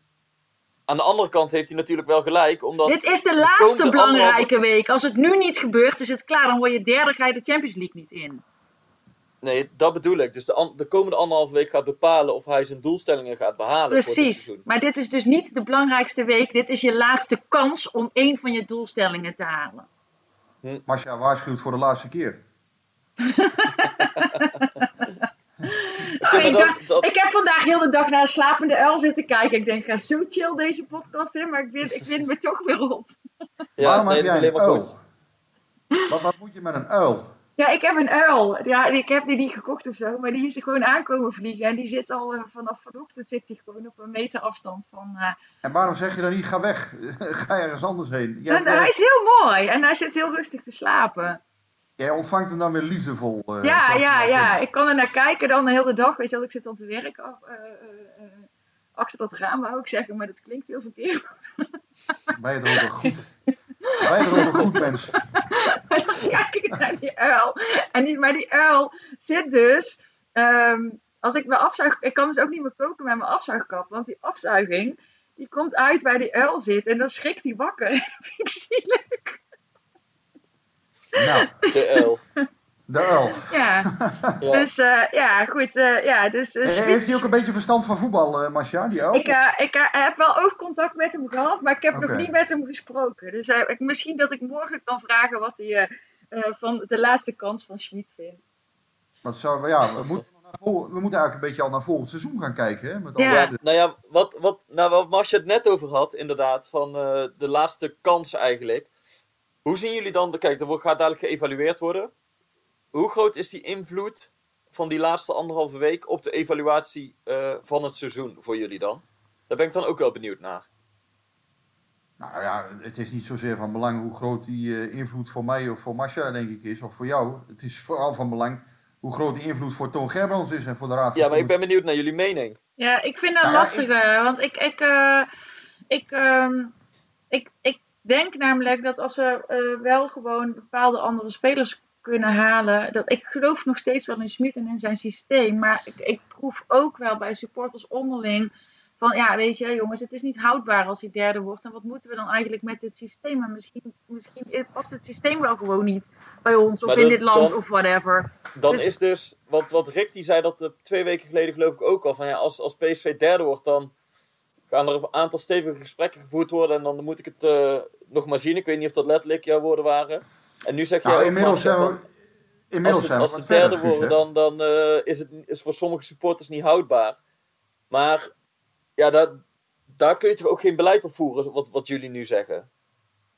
aan de andere kant heeft hij natuurlijk wel gelijk. Omdat dit is de de laatste belangrijke week. Als het nu niet gebeurt, is het klaar. Dan word je derde, ga je de Champions League niet in. Nee, dat bedoel ik. Dus de, de komende anderhalve week gaat bepalen of hij zijn doelstellingen gaat behalen voor dit Precies. Maar dit is dus niet de belangrijkste week. Dit is je laatste kans om één van je doelstellingen te halen. Masja waarschuwt voor de laatste keer. Oh, ik, dat- dacht, dat- ik heb vandaag heel de dag naar een slapende uil zitten kijken. Ik denk, ga zo chill deze podcast in, maar ik wind, ik wind me toch weer op. Ja, Waarom nee, heb jij een uil? Wat, wat moet je met een uil? Ja, ik heb een uil. Ja, ik heb die niet gekocht of zo, maar die is er gewoon aankomen vliegen. En die zit al eh, vanaf vanochtend zit hij gewoon op een meter afstand van... eh, En waarom zeg je dan niet, ga weg, ga ergens anders heen? Jij, en hij is heel mooi en hij zit heel rustig te slapen. jij ontvangt hem dan weer liefdevol. eh, Ja, ja, ja. binnen. Ik kan er naar kijken dan de hele dag. Weet je wel, ik zit dan te werken af, eh, eh, eh, achter dat raam, wou ik zeggen, maar dat klinkt heel verkeerd. Ben je er ook goed, ook een goed mens? dan kijk ik naar die uil. En die, maar die uil zit dus. ehm, als ik mijn afzuig. Ik kan dus ook niet meer koken met mijn afzuigkap. Want die afzuiging. Die komt uit waar die uil zit. En dan schrikt hij wakker. Dat vind ik zielig. Nou, De uil. De uil. Ja, Ja. dus eh, ja, goed. eh, ja, dus, dus Eh, Heeft hij ook een beetje verstand van voetbal, eh die uil? Ik, ik heb wel oogcontact met hem gehad, maar ik heb nog niet met hem gesproken. Dus ik, misschien dat ik morgen kan vragen wat hij van de laatste kans van Schmid vindt. Wat zou, ja, we, moeten, nog naar vol- we moeten eigenlijk een beetje al naar volgend seizoen gaan kijken. Hè, met Ja. nou ja, wat, wat, nou, wat het net over had, inderdaad, van eh, de laatste kans eigenlijk. Hoe zien jullie dan, kijk, er wordt- gaat dadelijk geëvalueerd worden. Hoe groot is die invloed van die laatste anderhalve week op de evaluatie eh, van het seizoen voor jullie dan? Daar ben ik dan ook wel benieuwd naar. Nou ja, het is niet zozeer van belang hoe groot die eh, invloed voor mij of voor Masha, denk ik, is. Of voor jou. Het is vooral van belang hoe groot die invloed voor Toon Gerbrands is en voor de Raad van Ja, maar ik ben benieuwd naar jullie mening. Ja, ik vind dat Nou ja, lastig, eh, want ik, ik, eh, ik, ehm, ik, ik denk namelijk dat als we eh, wel gewoon bepaalde andere spelers kunnen halen, dat ik geloof nog steeds wel in Smit en in zijn systeem, maar ik, ik proef ook wel bij supporters onderling van, ja, weet je, jongens, het is niet houdbaar als hij derde wordt. En wat moeten we dan eigenlijk met dit systeem? En misschien, misschien past het systeem wel gewoon niet bij ons of Maar in dat- dit land dan- of whatever. Dan Dus- is dus, wat, wat Rick die zei dat eh, twee weken geleden geloof ik ook al, van ja, als, als PSV derde wordt, dan gaan er een aantal stevige gesprekken gevoerd worden en dan moet ik het eh, nog maar zien. Ik weet niet of dat letterlijk jouw woorden waren. En nu zeg jij Nou, inmiddels zijn we, inmiddels als, zijn het, als derde worden, dan, dan eh, is het is voor sommige supporters niet houdbaar. Maar ja, daar, daar kun je toch ook geen beleid op voeren, wat, wat jullie nu zeggen.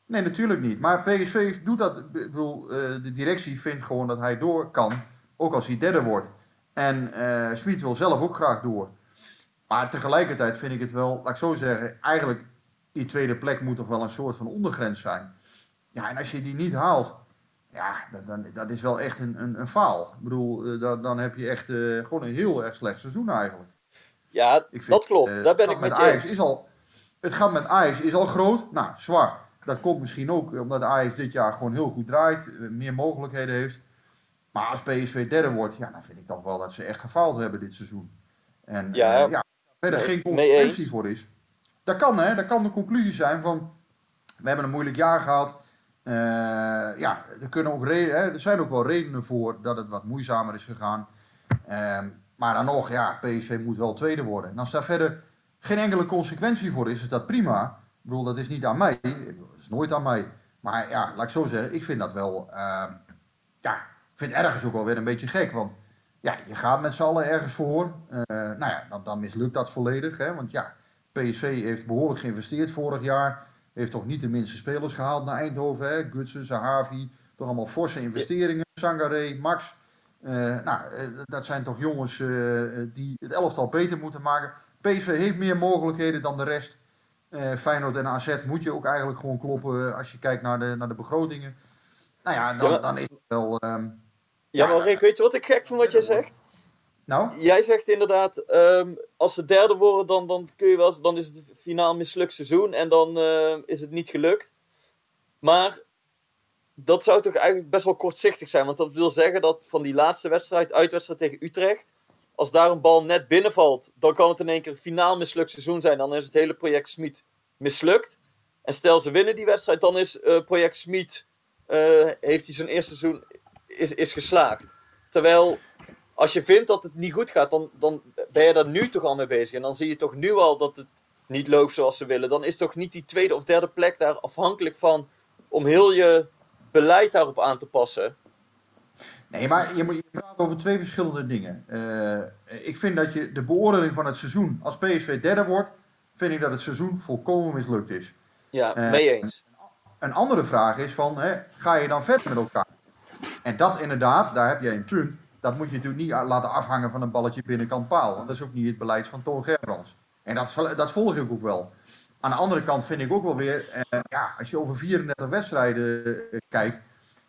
Nee, natuurlijk niet. Maar PSV doet dat. Ik bedoel, eh, de directie vindt gewoon dat hij door kan. Ook als hij derde wordt. En Smit wil zelf ook graag door. Maar tegelijkertijd vind ik het wel, laat ik zo zeggen, eigenlijk die tweede plek moet toch wel een soort van ondergrens zijn. Ja, en als je die niet haalt, ja, dan, dan, dat is wel echt een, een, een faal. Ik bedoel, eh, dan, dan heb je echt eh, gewoon een heel erg slecht seizoen eigenlijk. Ja, Ik vind, dat klopt. eh, daar ben ik met met Ajax is al, Het gat met Ajax is al groot. Nou, zwaar. Dat komt misschien ook omdat Ajax dit jaar gewoon heel goed draait. Meer mogelijkheden heeft. Maar als PSV derde wordt, ja, dan vind ik toch wel dat ze echt gefaald hebben dit seizoen. En Ja. ja, ja verder Nee, geen eens. voor is. Dat kan, hè. Dat kan de conclusie zijn van... We hebben een moeilijk jaar gehad. Eh, ja, er, kunnen ook reden, hè, er zijn ook wel redenen voor dat het wat moeizamer is gegaan. Ehm, maar dan nog, ja, PSV moet wel tweede worden. En als daar verder geen enkele consequentie voor is, is dat prima. Ik bedoel, dat is niet aan mij. Dat is nooit aan mij. Maar ja, laat ik zo zeggen, ik vind dat wel... ehm, ja, ik vind het ergens ook wel weer een beetje gek. Want ja, je gaat met z'n allen ergens voor. Eh, nou ja, dan, dan mislukt dat volledig. Hè? Want ja, PSV heeft behoorlijk geïnvesteerd vorig jaar. Heeft toch niet de minste spelers gehaald naar Eindhoven. Hè? Gutsen, Zahavi. Toch allemaal forse investeringen. Sangaré, Max. Eh, nou, eh, dat zijn toch jongens eh, die het elftal beter moeten maken. PSV heeft meer mogelijkheden dan de rest. Feyenoord en AZ moet je ook eigenlijk gewoon kloppen als je kijkt naar de, naar de begrotingen. Nou ja, dan, dan is het wel... ehm, Ja, maar Rick, weet je wat ik gek vind wat jij zegt? nou, Jij zegt inderdaad, ehm, als ze derde worden, dan, dan, kun je wel, dan is het finaal mislukt seizoen en dan eh, is het niet gelukt. Maar dat zou toch eigenlijk best wel kortzichtig zijn. Want dat wil zeggen dat van die laatste wedstrijd, uitwedstrijd tegen Utrecht, als daar een bal net binnenvalt, dan kan het in één keer finaal mislukt seizoen zijn. Dan is het hele project Smit mislukt. En stel ze winnen die wedstrijd, dan is eh, project Smit, eh, heeft hij zijn eerste seizoen, is, is geslaagd. Terwijl als je vindt dat het niet goed gaat, dan, dan ben je daar nu toch al mee bezig. En dan zie je toch nu al dat het niet loopt zoals ze willen. Dan is toch niet die tweede of derde plek daar afhankelijk van om heel je beleid daarop aan te passen. Nee, maar je, moet, je praat over twee verschillende dingen. Eh, ik vind dat je de beoordeling van het seizoen, als PSV derde wordt, vind ik dat het seizoen volkomen mislukt is. Ja, Eh, mee eens. Een andere vraag is van, hè, ga je dan verder met elkaar? En dat inderdaad, daar heb jij een punt, dat moet je natuurlijk niet laten afhangen van een balletje binnenkant paal. Dat is ook niet het beleid van Toon Gerbrands. En dat, dat volg ik ook wel. Aan de andere kant vind ik ook wel weer, eh, ja, als je over 34 wedstrijden eh, kijkt,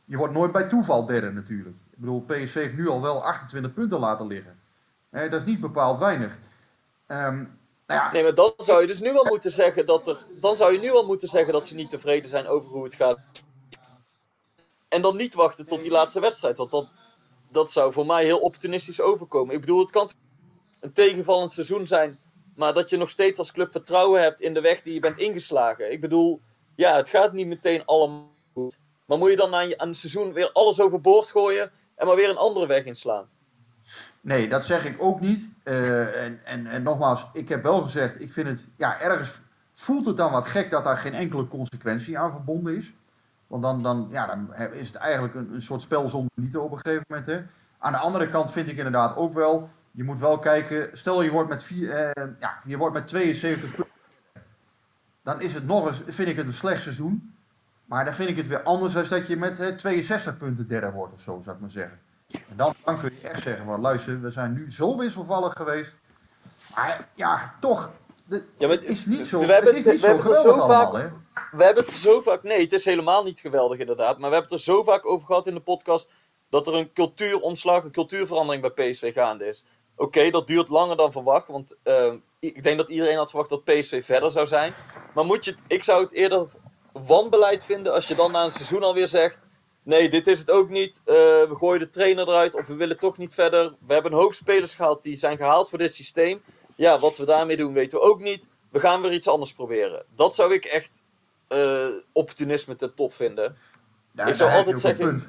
je wordt nooit bij toeval derde natuurlijk. Ik bedoel, PSV heeft nu al wel 28 punten laten liggen. Dat is niet bepaald weinig. Ehm, nou ja, Nee, maar dan zou je dus nu al moeten zeggen dat er. Dan zou je nu al moeten zeggen dat ze niet tevreden zijn over hoe het gaat. En dan niet wachten tot die laatste wedstrijd. Want dat, dat zou voor mij heel opportunistisch overkomen. Ik bedoel, het kan een tegenvallend seizoen zijn. Maar dat je nog steeds als club vertrouwen hebt in de weg die je bent ingeslagen. Ik bedoel, ja, het gaat niet meteen allemaal goed. Maar moet je dan aan, je, aan het seizoen weer alles overboord gooien? en maar weer een andere weg inslaan. Nee, dat zeg ik ook niet. Eh, en, en, en nogmaals, ik heb wel gezegd, ik vind het, ja, ergens voelt het dan wat gek dat daar geen enkele consequentie aan verbonden is. Want dan, dan, ja, dan is het eigenlijk een, een soort spel zonder niet op een gegeven moment. Hè. Aan de andere kant vind ik inderdaad ook wel, je moet wel kijken, stel je wordt met, vier, eh, ja, je wordt met 72 punten, dan is het nog eens, vind ik het een slecht seizoen. Maar dan vind ik het weer anders dan dat je met hè, 62 punten derde wordt of zo, zou ik maar zeggen. En dan, dan kun je echt zeggen van luister, we zijn nu zo wisselvallig geweest. Maar ja, toch, de, Ja, maar het is niet zo, we hebben het is het- niet we zo hebben het geweldig zo vaak- allemaal. We hebben het zo vaak. Nee, het is helemaal niet geweldig, inderdaad. Maar we hebben het er zo vaak over gehad in de podcast. dat er een cultuuromslag, een cultuurverandering bij PSV gaande is. Oké, dat duurt langer dan verwacht. Want eh, ik denk dat iedereen had verwacht dat PSV verder zou zijn. Maar moet je, ik zou het eerder wanbeleid vinden. als je dan na een seizoen alweer zegt. Nee, dit is het ook niet. Eh, we gooien de trainer eruit. Of we willen toch niet verder. We hebben een hoop spelers gehaald die zijn gehaald voor dit systeem. Ja, wat we daarmee doen weten we ook niet. We gaan weer iets anders proberen. Dat zou ik echt eh, opportunisme ten top vinden. Daar- Ik zou altijd zeggen- punt.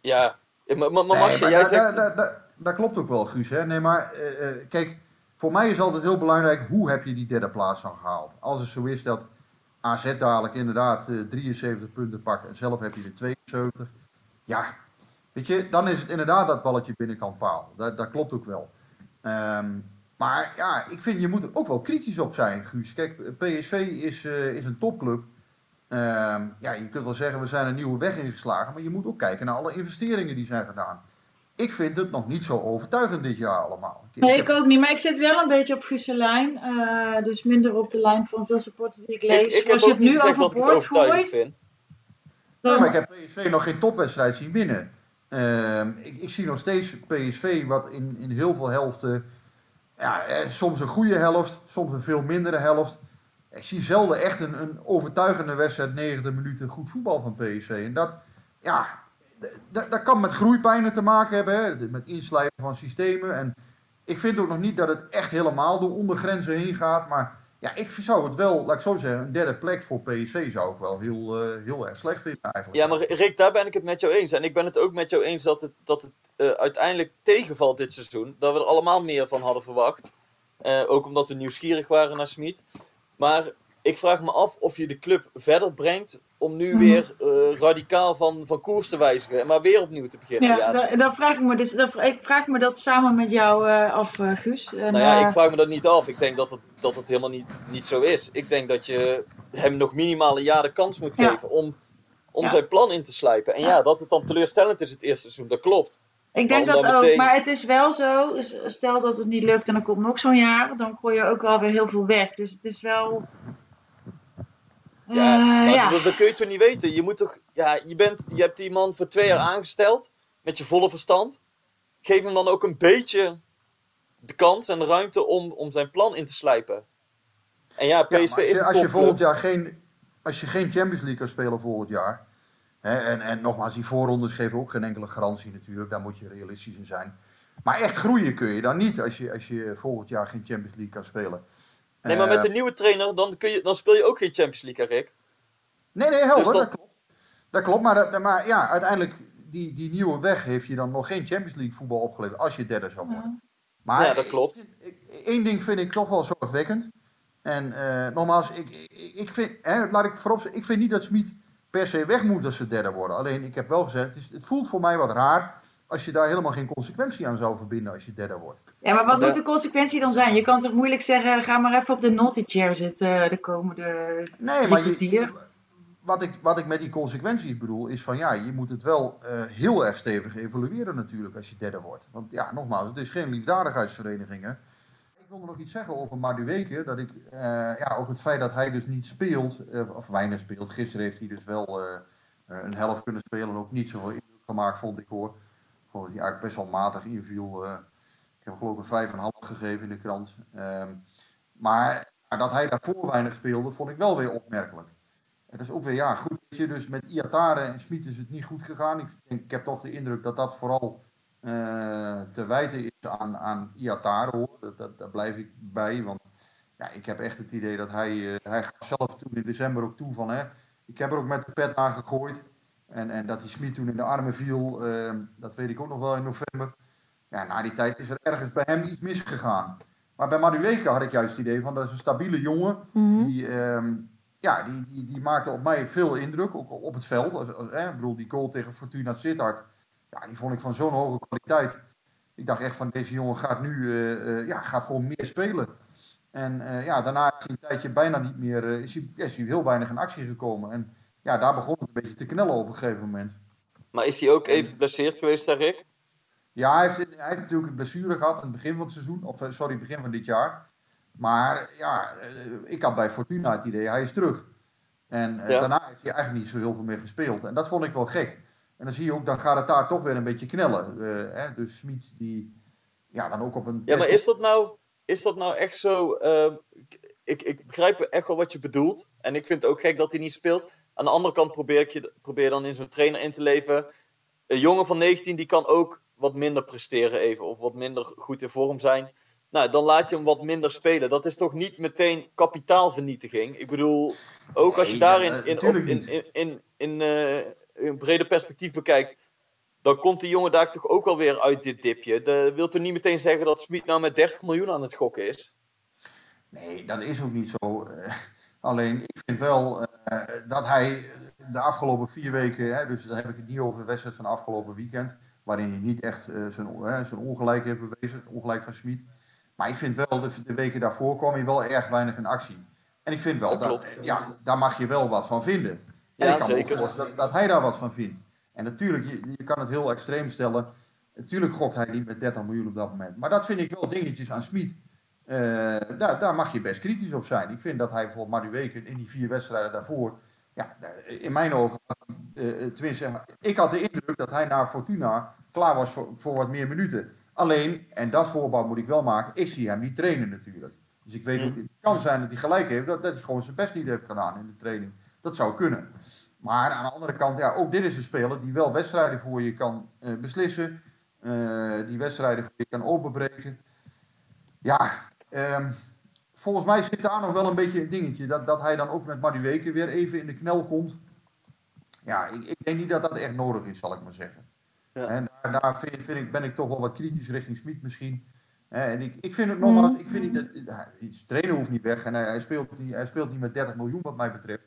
Ja, maar, maar, maar Nee, Marcia, maar jij daar- zegt... daar- daar- daar klopt ook wel, Guus. Hè? Nee, maar eh, eh, kijk, voor mij is altijd heel belangrijk hoe heb je die derde plaats dan gehaald. Als het zo is dat AZ dadelijk inderdaad eh, 73 punten pakt en zelf heb je er 72. Ja, weet je, dan is het inderdaad dat balletje binnenkant paal. Dat, dat klopt ook wel. Ehm, maar ja, ik vind je moet er ook wel kritisch op zijn, Guus. Kijk, PSV is, eh, is een topclub. Ehm, ja, je kunt wel zeggen we zijn een nieuwe weg ingeslagen, maar je moet ook kijken naar alle investeringen die zijn gedaan. Ik vind het nog niet zo overtuigend dit jaar allemaal. Nee, heb- ik ook niet. Maar ik zit wel een beetje op Guus' lijn. eh, dus minder op de lijn van veel supporters die ik lees. ik heb Als je ook het niet nu gezegd dat ik het overboord overtuigend gooit, vind. Nee, dan... maar ik heb PSV nog geen topwedstrijd zien winnen. Ehm, ik, ik zie nog steeds PSV wat in, in heel veel helften, ja, soms een goede helft, soms een veel mindere helft. Ik zie zelden echt een, een overtuigende wedstrijd, 90 minuten goed voetbal van PSV. En dat, ja, dat kan met groeipijnen te maken hebben, hè, met inslijpen van systemen. En ik vind ook nog niet dat het echt helemaal door ondergrenzen heen gaat, maar ja, ik zou het wel, laat ik zo zeggen, een derde plek voor PSV zou ik wel heel, eh, heel erg slecht vinden eigenlijk. Ja, maar Rick, daar ben ik het met jou eens. En ik ben het ook met jou eens dat het, dat het eh, uiteindelijk tegenvalt dit seizoen. Dat we er allemaal meer van hadden verwacht. Eh, ook omdat we nieuwsgierig waren naar Smit. Maar ik vraag me af of je de club verder brengt om nu weer eh, radicaal van, van koers te wijzigen. En maar weer opnieuw te beginnen. Ja, Ja, da- dan vraag ik me dus, dan, ik vraag me dat samen met jou eh, af, eh, Guus. En, Nou ja, ik vraag me dat niet af. Ik denk dat het, dat het helemaal niet, niet zo is. Ik denk dat je hem nog minimaal een jaar de kans moet Ja. geven om, om Ja. zijn plan in te slijpen. En ja. Dat het dan teleurstellend is het eerste seizoen, dat klopt. Ik denk dat dan ook, meteen- maar het is wel zo, stel dat het niet lukt en er komt nog zo'n jaar, dan gooi je ook wel weer heel veel weg. Dus het is wel... Ja, Eh, maar ja. Dat, dat kun je toch niet weten? Je moet toch, ja, je, bent, je hebt die man voor twee jaar aangesteld, met je volle verstand. Geef hem dan ook een beetje de kans en de ruimte om, om zijn plan in te slijpen. En ja, PSV is je, een als je volgend jaar geen, als je geen Champions League kan spelen volgend jaar. Hè, en, en nogmaals, die voorrondes geven ook geen enkele garantie natuurlijk. Daar moet je realistisch in zijn. Maar echt groeien kun je dan niet als je, als je volgend jaar geen Champions League kan spelen. Nee, maar met de nieuwe trainer, dan, kun je, dan speel je ook geen Champions League, hè, Rick. Nee, nee, helder, Dus dat klopt. Dat klopt, maar, dat- maar ja, uiteindelijk, die, die nieuwe weg heeft je dan nog geen Champions League voetbal opgeleverd als je derde zou worden. Maar Ja, dat klopt. Eén ding vind ik toch wel zorgwekkend. En eh, nogmaals, ik, ik, ik vind, hè, laat ik voorop zeggen, ik vind niet dat Smit per se weg moet als ze derde worden. Alleen, ik heb wel gezegd, het, is, het voelt voor mij wat raar als je daar helemaal geen consequentie aan zou verbinden als je derde wordt. Ja, maar wat De- moet de consequentie dan zijn? Je kan toch moeilijk zeggen, ga maar even op de naughty chair zitten eh, de komende Nee, drie maar je, kwartier. wat, ik, wat ik met die consequenties bedoel, is van ja, je moet het wel eh, heel erg stevig evalueren natuurlijk als je derde wordt. Want ja, nogmaals, het is geen liefdadigheidsvereniging. Hè. Ik wilde nog iets zeggen over Madueke. Dat ik, eh, ja, ook het feit dat hij dus niet speelt, of weinig speelt. Gisteren heeft hij dus wel een helft kunnen spelen en ook niet zoveel indruk gemaakt, vond ik hoor. Dat hij eigenlijk best wel matig inviel. eh. ik heb geloof ik een 5,5 gegeven in de krant. Ehm, maar maar dat hij daarvoor weinig speelde, vond ik wel weer opmerkelijk. Dat is ook weer, ja, goed. Weet je, dus met Iatare en Smit is het niet goed gegaan. Ik, denk, ik heb toch de indruk dat dat vooral eh, te wijten is aan, aan Iatare, hoor. Dat, dat, daar blijf ik bij, want ja, ik heb echt het idee dat hij, eh, hij gaf zelf toen in december ook toe van, hè, ik heb er ook met de pet naar gegooid. En, en dat die Smit toen in de armen viel, ehm, dat weet ik ook nog wel in november. Ja, na die tijd is er ergens bij hem iets misgegaan. Maar bij Madueke had ik juist het idee van dat is een stabiele jongen. Die, ehm, ja, die, die, die maakte op mij veel indruk, ook op het veld. Als, als, eh, ik bedoel, die goal tegen Fortuna Sittard, ja, die vond ik van zo'n hoge kwaliteit. Ik dacht echt van deze jongen gaat nu eh, eh, ja, gaat gewoon meer spelen. En eh, ja, daarna is hij een tijdje bijna niet meer, is, hij, is hij heel weinig in actie gekomen. En ja, daar begon het een beetje te knellen op een gegeven moment. Maar is hij ook even geblesseerd geweest, daar Rick? Ja, hij heeft, hij heeft natuurlijk een blessure gehad aan het begin van het seizoen. Of eh, sorry, begin van dit jaar. Maar ja, eh, ik had bij Fortuna het idee, hij is terug. En eh, Ja. daarna heeft hij eigenlijk niet zo heel veel meer gespeeld. En dat vond ik wel gek. En dan zie je ook, dan gaat het daar toch weer een beetje knellen. Eh, hè? Dus Smit die, ja, dan ook op een... Ja, maar is dat nou, is dat nou echt zo... eh, ik, ik begrijp echt wel wat je bedoelt. En ik vind het ook gek dat hij niet speelt. Aan de andere kant probeer ik je probeer dan in zo'n trainer in te leven. Een jongen van 19 die kan ook wat minder presteren even. Of wat minder goed in vorm zijn. Nou, dan laat je hem wat minder spelen. Dat is toch niet meteen kapitaalvernietiging? Ik bedoel, ook als je daarin in, in, in, in, in, eh, in breder perspectief bekijkt... Dan komt die jongen daar toch ook wel weer uit dit dipje. Dat wil toch niet meteen zeggen dat Smit nou met 30 miljoen aan het gokken is? Nee, dat is ook niet zo. Alleen, ik vind wel eh, dat hij de afgelopen vier weken, hè, dus dan heb ik het niet over de wedstrijd van afgelopen weekend, waarin hij niet echt eh, zijn, zijn ongelijk heeft bewezen, het ongelijk van Smit. Maar ik vind wel, de, de weken daarvoor kwam hij wel erg weinig in actie. En ik vind wel, Dat ja, daar mag je wel wat van vinden. En Ja, ik kan me zeker. voorstellen dat, dat hij daar wat van vindt. En natuurlijk, je, je kan het heel extreem stellen. Natuurlijk gokt hij niet met 30 miljoen op dat moment. Maar dat vind ik wel dingetjes aan Smit. Eh, daar, daar mag je best kritisch op zijn. Ik vind dat hij bijvoorbeeld Madueke in die vier wedstrijden daarvoor. Ja, in mijn ogen. eh, tenminste, ik had de indruk dat hij naar Fortuna klaar was voor, voor wat meer minuten. Alleen, en dat voorbouw moet ik wel maken, ik zie hem niet trainen natuurlijk. Dus ik weet ook, het kan zijn dat hij gelijk heeft, dat, dat hij gewoon zijn best niet heeft gedaan in de training. Dat zou kunnen. Maar aan de andere kant, ja, ook dit is een speler die wel wedstrijden voor je kan beslissen. die wedstrijden voor je kan openbreken. Ja, ehm, volgens mij zit daar nog wel een beetje een dingetje. Dat, dat hij dan ook met Madueke weer even in de knel komt. Ja, ik, ik denk niet dat dat echt nodig is, zal ik maar zeggen. Ja. En daar, daar vind, vind ik, ben ik toch wel wat kritisch richting Smit misschien. Hè, en ik, ik vind het nogmaals, ik vind niet dat, trainen hoeft niet weg. En hij, hij, speelt niet, hij speelt niet met 30 miljoen wat mij betreft.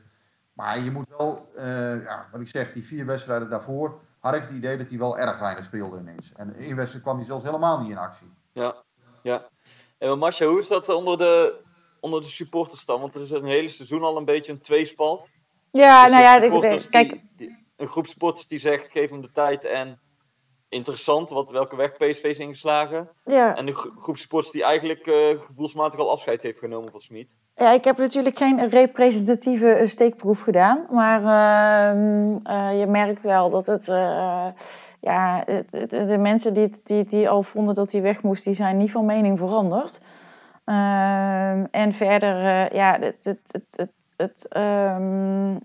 Maar je moet wel, eh, ja, wat ik zeg, die vier wedstrijden daarvoor had ik het idee dat hij wel erg weinig speelde ineens. En in wedstrijd kwam hij zelfs helemaal niet in actie. Ja, ja. En Masha, hoe is dat onder de, onder de supporters dan? Want er is een hele seizoen al een beetje een tweespalt. Ja, Dus nou ja, ik- ik- kijk, die- die- een groep supporters die zegt, geef hem de tijd en interessant wat, welke weg PSV is ingeslagen. ja. En een gro- groep supporters die eigenlijk eh, gevoelsmatig al afscheid heeft genomen van Smit. Ja, ik heb natuurlijk geen representatieve eh, steekproef gedaan. Maar ehm, eh, je merkt wel dat het. Ja, de mensen die, die, die al vonden dat hij weg moest, die zijn niet van mening veranderd. Ehm, en verder, eh, ja, het, het, het, het, ehm,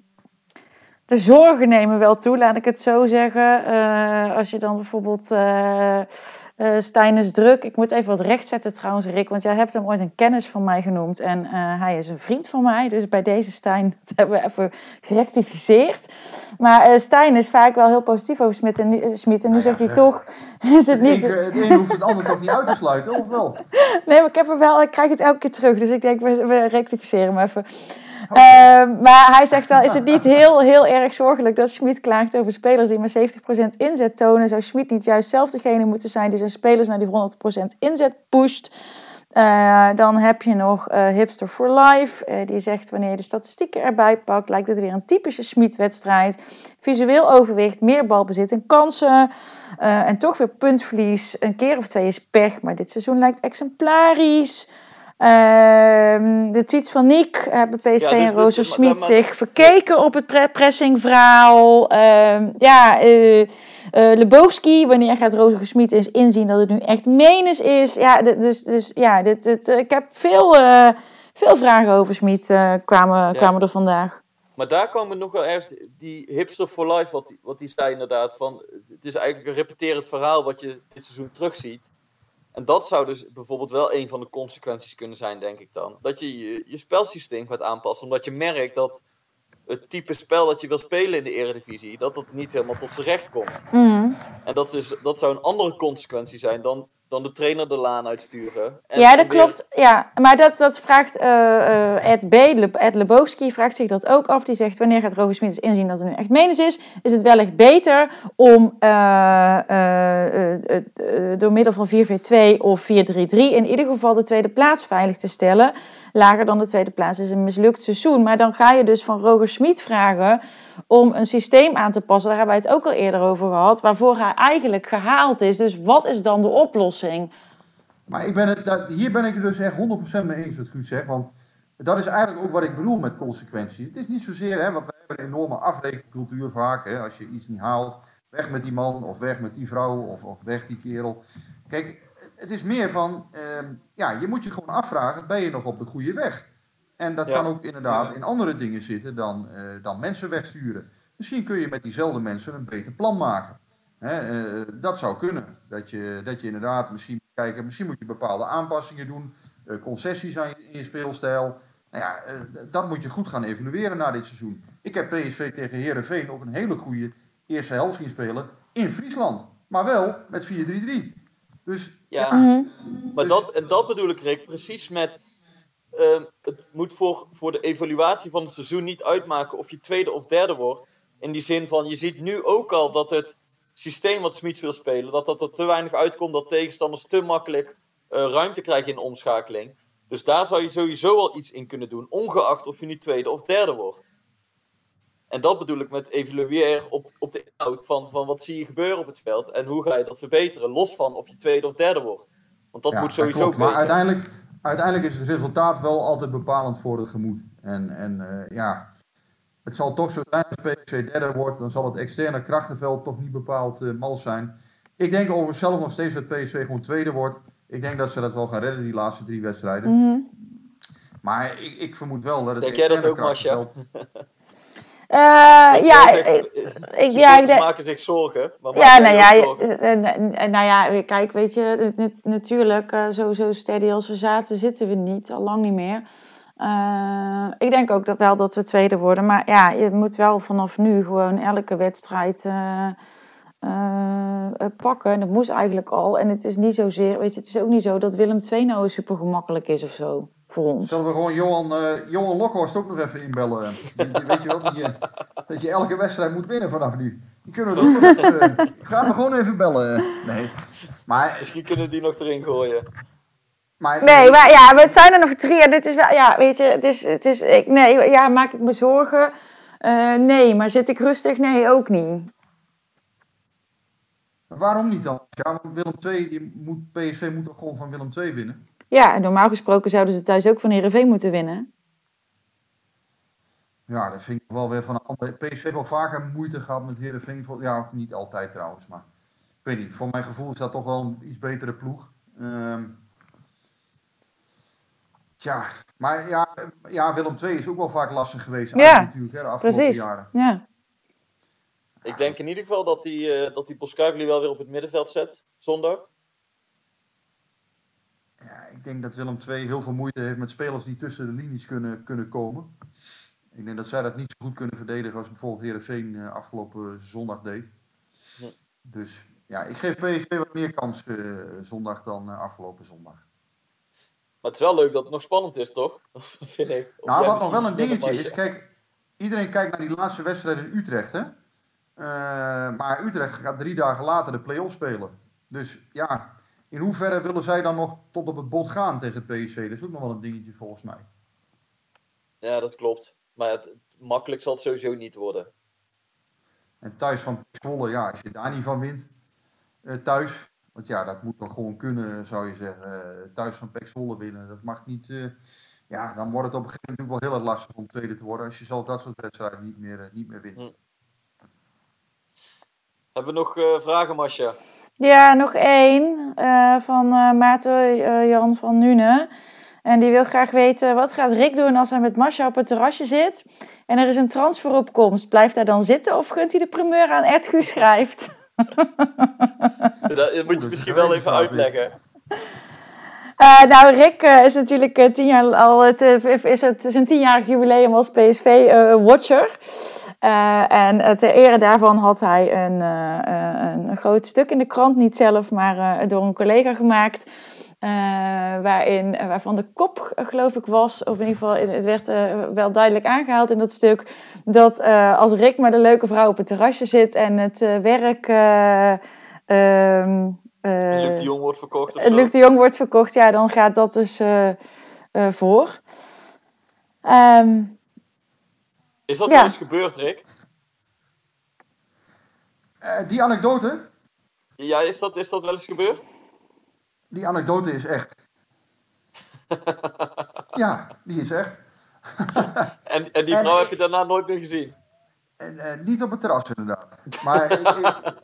de zorgen nemen wel toe, laat ik het zo zeggen. Eh, als je dan bijvoorbeeld. eh eh Stijn is druk. Ik moet even wat rechtzetten trouwens, Rick. Want jij hebt hem ooit een kennis van mij genoemd. En eh, hij is een vriend van mij. Dus bij deze Stijn dat hebben we even gerectificeerd. Maar eh, Stijn is vaak wel heel positief over Smit. En nu, Smit, en nu Nou ja, zegt hij toch... Is het niet... een, het een hoeft het ander toch niet uit te sluiten, of wel? Nee, maar ik heb er wel, ik krijg het elke keer terug. Dus ik denk, we, we rectificeren hem even. Ehm, maar hij zegt wel, is het niet heel, heel erg zorgelijk dat Schmid klaagt over spelers die maar 70% inzet tonen? Zou Schmid niet juist zelf degene moeten zijn die zijn spelers naar die 100% inzet pusht? Eh, dan heb je nog eh, Hipster for Life. eh, die zegt wanneer je de statistieken erbij pakt, lijkt het weer een typische Schmid-wedstrijd. Visueel overwicht, meer balbezit en kansen. En toch weer puntverlies. Een keer of twee is pech, maar dit seizoen lijkt exemplarisch. Ehm, de tweets van Nick hebben PSV Ja, dus- en dus- Rozer maar- Smit maar- zich verkeken op het pre- pressingverhaal. Ehm, ja, eh eh, Lebowski, wanneer gaat Rozer Smit eens inzien dat het nu echt menens is? Ja, dus, dus ja, dit, dit, eh, ik heb veel, eh, veel vragen over Smit eh, kwamen, kwamen er vandaag. Maar daar kwam het nog wel ergens, die hipster for life, wat die, wat die zei inderdaad, van het is eigenlijk een repeterend verhaal wat je dit seizoen terugziet. En dat zou dus bijvoorbeeld wel een van de consequenties kunnen zijn, denk ik dan. Dat je je, je spelsysteem gaat aanpassen, omdat je merkt dat het type spel dat je wil spelen in de Eredivisie, dat dat niet helemaal tot zijn recht komt. Mhm. En dat, is, dat zou een andere consequentie zijn dan, dan de trainer de laan uitsturen. En ja, dat klopt. Ja, maar dat, dat vraagt eh eh, Ed B. Le, Ed Lebowski vraagt zich dat ook af. Die zegt, wanneer gaat Roger Smit inzien dat het nu echt menens is? Is het wellicht beter om eh, door middel van 4-4-2 of 4-3-3 in ieder geval de tweede plaats veilig te stellen? Lager dan de tweede plaats is een mislukt seizoen. Maar dan ga je dus van Roger Smit vragen om een systeem aan te passen. Daar hebben wij het ook al eerder over gehad. Waarvoor hij eigenlijk gehaald is. Dus wat is dan de oplossing? Maar ik ben het, hier ben ik het dus echt 100% mee eens wat Guus zegt. Want dat is eigenlijk ook wat ik bedoel met consequenties. Het is niet zozeer, hè, want we hebben een enorme afrekencultuur vaak. Hè, als je iets niet haalt, weg met die man of weg met die vrouw of, of weg die kerel. Kijk, het is meer van, ehm, ja, je moet je gewoon afvragen, ben je nog op de goede weg? En dat Ja. kan ook inderdaad in andere dingen zitten dan, eh, dan mensen wegsturen. Misschien kun je met diezelfde mensen een beter plan maken. Hè, eh, dat zou kunnen. Dat je, dat je inderdaad misschien moet kijken, misschien moet je bepaalde aanpassingen doen, eh, concessies aan je, in je speelstijl. Nou ja, eh, dat moet je goed gaan evalueren na dit seizoen. Ik heb PSV tegen Herenveen ook een hele goede eerste helft zien spelen in Friesland. Maar wel met 4-3-3. Dus Ja. Mhm. Maar Dus- dat, en dat bedoel ik, Rick, precies met. Ehm, het moet voor, voor de evaluatie van het seizoen niet uitmaken of je tweede of derde wordt. In die zin van, je ziet nu ook al dat het systeem wat Smits wil spelen, dat dat er te weinig uitkomt, dat tegenstanders te makkelijk eh, ruimte krijgen in de omschakeling. Dus daar zou je sowieso al iets in kunnen doen, ongeacht of je nu tweede of derde wordt. En dat bedoel ik met evalueren op, op de inhoud van, van wat zie je gebeuren op het veld en hoe ga je dat verbeteren, los van of je tweede of derde wordt. Want dat Ja, moet sowieso klopt. Maar uiteindelijk, uiteindelijk is het resultaat wel altijd bepalend voor het gemoed. En, en eh, ja, het zal toch zo zijn als PSV derde wordt, dan zal het externe krachtenveld toch niet bepaald eh, mals zijn. Ik denk over zelf nog steeds dat PSV gewoon tweede wordt. Ik denk dat ze dat wel gaan redden, die laatste drie wedstrijden. Mhm. Maar ik, ik vermoed wel dat het Denk jij dat ook, Masha? krachtenveld- Want ja, zegt, ik, eh, ik, ja, ik maken zich zorgen. Maar ja, nou jij ja, eh, eh, eh, nou ja, kijk, weet je, na- natuurlijk, eh, zo, zo steady als we zaten, zitten we niet, al lang niet meer. Eh, ik denk ook dat wel dat we tweede worden, maar ja, je moet wel vanaf nu gewoon elke wedstrijd eh, eh, eh, pakken. En dat moest eigenlijk al. En het is niet zozeer, weet je, het is ook niet zo dat Willem II nou super gemakkelijk is of zo voor ons. Zullen we gewoon Johan, eh Johan Lokhorst ook nog even inbellen? Die, die- weet je wel, die, eh, dat je elke wedstrijd moet winnen vanaf nu. Die kunnen we ook nog even... eh, Ga me gewoon even bellen. Nee. Maar, Misschien kunnen die nog erin gooien. maar, Nee, maar ja, maar het zijn er nog drie. En dit is wel, ja, weet je, het is, het is, ik, nee, ja, maak ik me zorgen? Eh, nee, maar zit ik rustig? Nee, ook niet. Waarom niet dan? Ja, want Willem II, die moet, PSV moet toch gewoon van Willem II winnen? Ja, en normaal gesproken zouden ze thuis ook van Heerenveen moeten winnen. Ja, dat vind ik wel weer van een ander. PSV heeft wel vaker moeite gehad met Heerenveen. Voor- Ja, niet altijd trouwens, maar ik weet niet. Voor mijn gevoel is dat toch wel een iets betere ploeg. Ehm tja, maar ja, ja, Willem II is ook wel vaak lastig geweest. Ja, natuurlijk, hè, de afgelopen Precies. jaren. Ja. Ik denk in ieder geval dat die, eh dat die wel weer op het middenveld zet. Zondag. Ik denk dat Willem II heel veel moeite heeft met spelers die tussen de linies kunnen, kunnen komen. Ik denk dat zij dat niet zo goed kunnen verdedigen als bijvoorbeeld Heerenveen eh, afgelopen zondag deed. Dus ja, ik geef PSV wat meer kans eh, zondag dan eh, afgelopen zondag. Maar het is wel leuk dat het nog spannend is, toch? Vind ik. Of Nou, wat nog wel een dingetje is, kijk, iedereen kijkt naar die laatste wedstrijd in Utrecht, hè? Maar Utrecht gaat drie dagen later de play-off spelen. Dus ja, in hoeverre willen zij dan nog tot op het bot gaan tegen het PSV? Dat is ook nog wel een dingetje volgens mij. Ja, dat klopt. Maar het, makkelijk zal het sowieso niet worden. En thuis van PEC Zwolle, ja, als je daar niet van wint, eh, thuis, want ja, dat moet toch gewoon kunnen, zou je zeggen. Eh, thuis van PEC Zwolle winnen, dat mag niet. eh, ja, dan wordt het op een gegeven moment wel heel erg lastig om tweede te worden als je zelf dat soort wedstrijden niet meer, niet meer wint. Hm. Hebben we nog vragen, Masja? Ja, nog één eh, van eh, Maarten eh, Jan van Nune. En die wil graag weten, wat gaat Rick doen als hij met Masha op het terrasje zit? En er is een transferopkomst. Blijft hij dan zitten of gunt hij de primeur aan Ed Guus schrijft? Dat, moet je is misschien wel even uitleggen. Eh, nou, Rick eh, is natuurlijk eh, tien jaar al, het, is het zijn tienjarig jubileum als PSV-watcher. En ter ere daarvan had hij een, eh, een, een groot stuk in de krant, niet zelf, maar eh, door een collega gemaakt. eh, waarin, eh, waarvan de kop, eh, geloof ik, was, of in ieder geval, het werd eh, wel duidelijk aangehaald in dat stuk, dat eh, als Rick met een leuke vrouw op het terrasje zit en het eh, werk. eh, ehm, En Luc eh, de Jong wordt verkocht of het zo. Luc de Jong wordt verkocht, ja, dan gaat dat dus eh, eh, voor. Ehm, Is dat Ja. wel eens gebeurd, Rick? Eh, die anekdote, Ja, is dat, is dat wel eens gebeurd? die anekdote is echt. ja, die is echt. En, en die En- vrouw heb je daarna nooit meer gezien? En, eh, niet op het terras inderdaad. Maar ik, ik-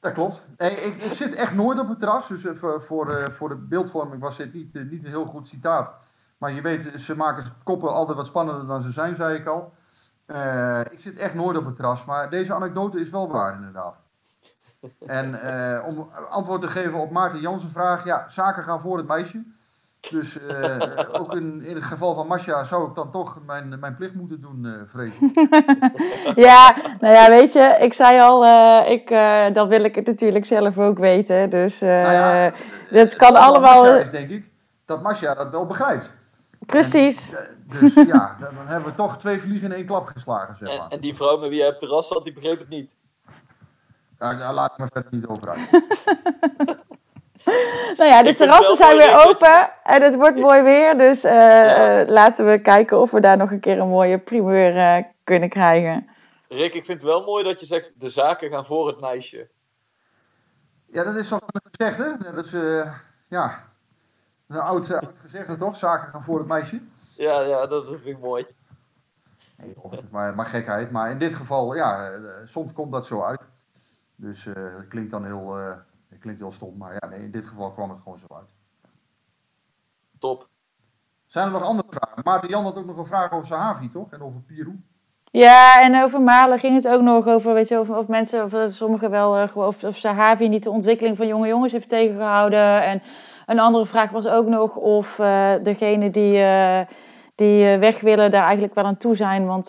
dat klopt. Nee, ik, ik zit echt nooit op het terras. Dus eh, voor, voor, eh, voor de beeldvorming was dit niet, eh, niet een heel goed citaat. Maar je weet, ze maken koppen altijd wat spannender dan ze zijn, zei ik al. Eh, ik zit echt nooit op het terras. Maar deze anekdote is wel waar inderdaad. En eh, om antwoord te geven op Maarten Jansen vraag. Ja, zaken gaan voor het meisje. Dus eh, ook in, in het geval van Masha zou ik dan toch mijn, mijn plicht moeten doen, eh vrees ik. ja, nou ja, weet je, ik zei al, eh, ik, eh, dan wil ik het natuurlijk zelf ook weten. Dus eh Nou ja, dat Het kan allemaal. Masha is denk ik dat Masha dat wel begrijpt. Precies. Eh, Dus ja, dan hebben we toch twee vliegen in één klap geslagen, zeg En, maar. en die vrouw met wie jij op het terras zat, die begreep het niet. Daar, daar laat ik me verder niet over uit. Nou ja, de Ik terrassen zijn weer je- open en het wordt mooi weer. Dus eh, Ja. eh, laten we kijken of we daar nog een keer een mooie primeur eh, kunnen krijgen. Rick, ik vind het wel mooi dat je zegt, de zaken gaan voor het meisje. Ja, dat is zoals men gezegd, hè? Dat is, eh, ja, een oud, oud gezegde toch? Zaken gaan voor het meisje. Ja, ja dat, dat vind ik mooi. Nee, joh, maar, maar gekheid. Maar in dit geval, ja, eh, soms komt dat zo uit. Dus eh, het klinkt dan heel, eh, het klinkt heel stom. Maar ja, nee, in dit geval kwam het gewoon zo uit. Top. Zijn er nog andere vragen? Maarten Jan had ook nog een vraag over Sahavi, toch? En over Pirou. Ja, en over Malen ging het ook nog over, weet je, of, of mensen, of sommigen wel, eh, gewoon of, of Sahavi niet de ontwikkeling van jonge jongens heeft tegengehouden. En een andere vraag was ook nog of eh degene die, eh, die eh, weg willen daar eigenlijk wel aan toe zijn. Want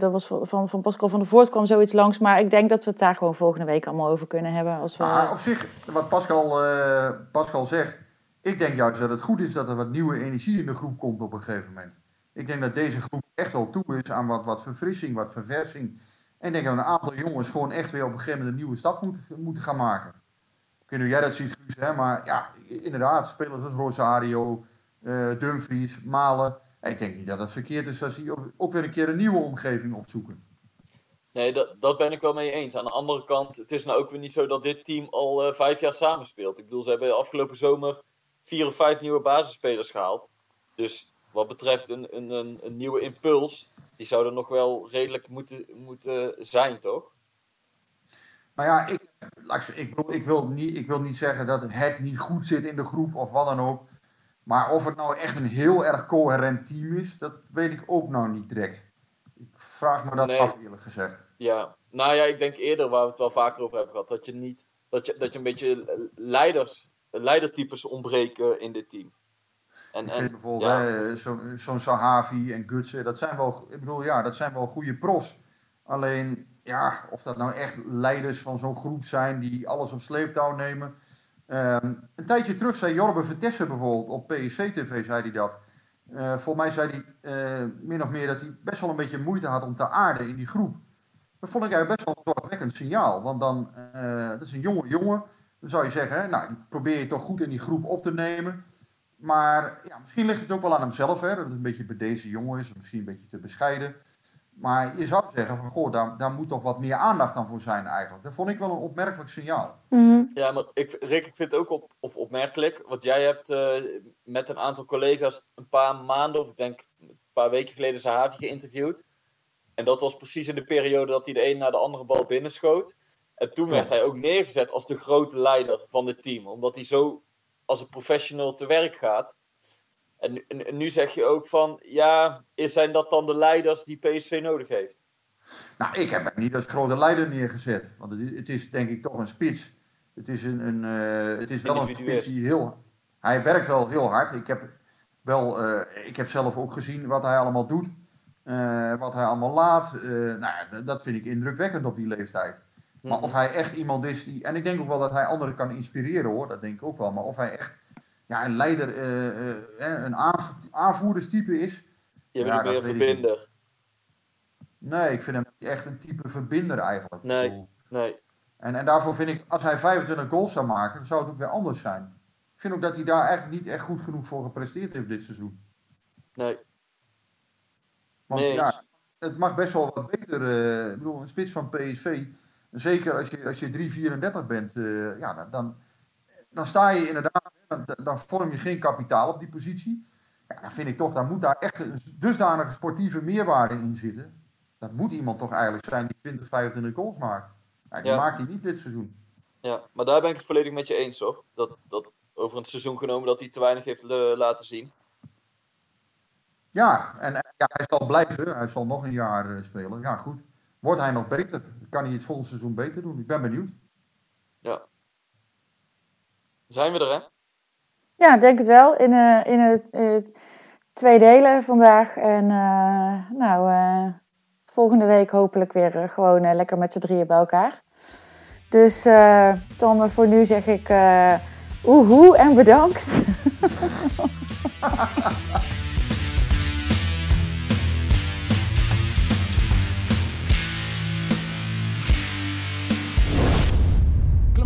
dat was van, van, Pascal van der Voort kwam zoiets langs. Maar ik denk dat we het daar gewoon volgende week allemaal over kunnen hebben. Als we... Maar op zich, wat Pascal, eh, Pascal zegt, ik denk juist dat het goed is dat er wat nieuwe energie in de groep komt op een gegeven moment. Ik denk dat deze groep echt wel toe is aan wat, wat verfrissing, wat verversing. En ik denk dat een aantal jongens gewoon echt weer op een gegeven moment een nieuwe stap moeten, moeten gaan maken. Ik weet niet hoe jij dat ziet, Guus, hè? maar ja, inderdaad, spelers als Rosario, eh Dumfries, Malen. Ik denk niet dat het verkeerd is als die ook- weer een keer een nieuwe omgeving opzoeken. Nee, dat, dat ben ik wel mee eens. Aan de andere kant, het is nou ook weer niet zo dat dit team al eh, vijf jaar samenspeelt. Ik bedoel, ze hebben afgelopen zomer vier of vijf nieuwe basisspelers gehaald. Dus wat betreft een, een, een, een nieuwe impuls, die zou er nog wel redelijk moeten, moeten zijn, toch? Nou ja, ik, laat ik, ik, wil niet, ik wil niet zeggen dat het niet goed zit in de groep of wat dan ook. Maar of het nou echt een heel erg coherent team is, dat weet ik ook nou niet direct. Ik vraag me dat Nee. af, eerlijk gezegd. Ja, nou ja, ik denk eerder waar we het wel vaker over hebben gehad, dat je niet, dat je, dat je een beetje leiders, leidertypes ontbreken in dit team. En, en bijvoorbeeld ja, zo- zo'n Sahavi en Gutsen, dat zijn wel, ik bedoel, ja, dat zijn wel goede profs. Alleen, ja, of dat nou echt leiders van zo'n groep zijn die alles op sleeptouw nemen. Ehm, een tijdje terug zei Jorbe Vertessen bijvoorbeeld op PSV-TV, zei hij dat. Eh, volgens mij zei hij eh, min of meer dat hij best wel een beetje moeite had om te aarden in die groep. Dat vond ik eigenlijk best wel een zorgwekkend signaal. Want dan, eh dat is een jonge jongen. Dan zou je zeggen, nou, probeer je toch goed in die groep op te nemen. Maar ja, misschien ligt het ook wel aan hemzelf, hè, dat het een beetje bij deze jongen is, misschien een beetje te bescheiden. Maar je zou zeggen van, goh, daar, daar moet toch wat meer aandacht aan voor zijn eigenlijk. Dat vond ik wel een opmerkelijk signaal. Mhm. Ja, maar ik, Rick, ik vind het ook op, of opmerkelijk. Want jij hebt eh, met een aantal collega's een paar maanden, of ik denk een paar weken geleden, Sahavi geïnterviewd. En dat was precies in de periode dat hij de een na de andere bal binnenschoot. En toen werd hij ook neergezet als de grote leider van het team. Omdat hij zo als een professional te werk gaat. En, nu- en, en nu zeg je ook van, ja, zijn dat dan de leiders die PSV nodig heeft? Nou, ik heb hem niet als grote leider neergezet. Want het, is- het is denk ik toch een spits. Het is, een, een, eh, het is wel een spits die heel hij werkt wel heel hard. Ik heb, wel, eh, ik heb zelf ook gezien wat hij allemaal doet. eh, wat hij allemaal laat. Nou, dat vind ik indrukwekkend op die leeftijd. Maar of hij echt iemand is die. En ik denk ook wel dat hij anderen kan inspireren hoor. Dat denk ik ook wel. Maar of hij echt ja, een leider, eh, eh, een aanv- aanvoerderstype is. Je bent Ja, meer een ik verbinder. Nee, ik vind hem niet echt een type verbinder eigenlijk. Nee. Nee. En, en daarvoor vind ik, als hij 25 goals zou maken, dan zou het ook weer anders zijn. Ik vind ook dat hij daar eigenlijk niet echt goed genoeg voor gepresteerd heeft dit seizoen. Nee. Want Nee ja, het mag best wel wat beter. eh, ik bedoel, een spits van PSV, zeker als je, als je 3,34 bent, ja, dan, dan, dan sta je inderdaad, dan, dan vorm je geen kapitaal op die positie. Ja, dan vind ik toch, dan moet daar echt een dusdanige sportieve meerwaarde in zitten. Dat moet iemand toch eigenlijk zijn die 20, 25 goals maakt. Ja, die Ja. maakt hij niet dit seizoen. Ja, maar daar ben ik het volledig met je eens, hoor. Dat, dat over een seizoen genomen dat hij te weinig heeft eh, laten zien. Ja, en en ja, hij zal blijven. Hij zal nog een jaar eh, spelen. Ja, goed. Wordt hij nog beter? Kan hij het volgende seizoen beter doen? Ik ben benieuwd. Ja. Zijn we er, hè? Ja, denk het wel. In, eh, in het, twee delen vandaag. En eh, nou, eh, volgende week hopelijk weer gewoon lekker met z'n drieën bij elkaar. Dus eh, dan voor nu zeg ik eh oehoe en bedankt.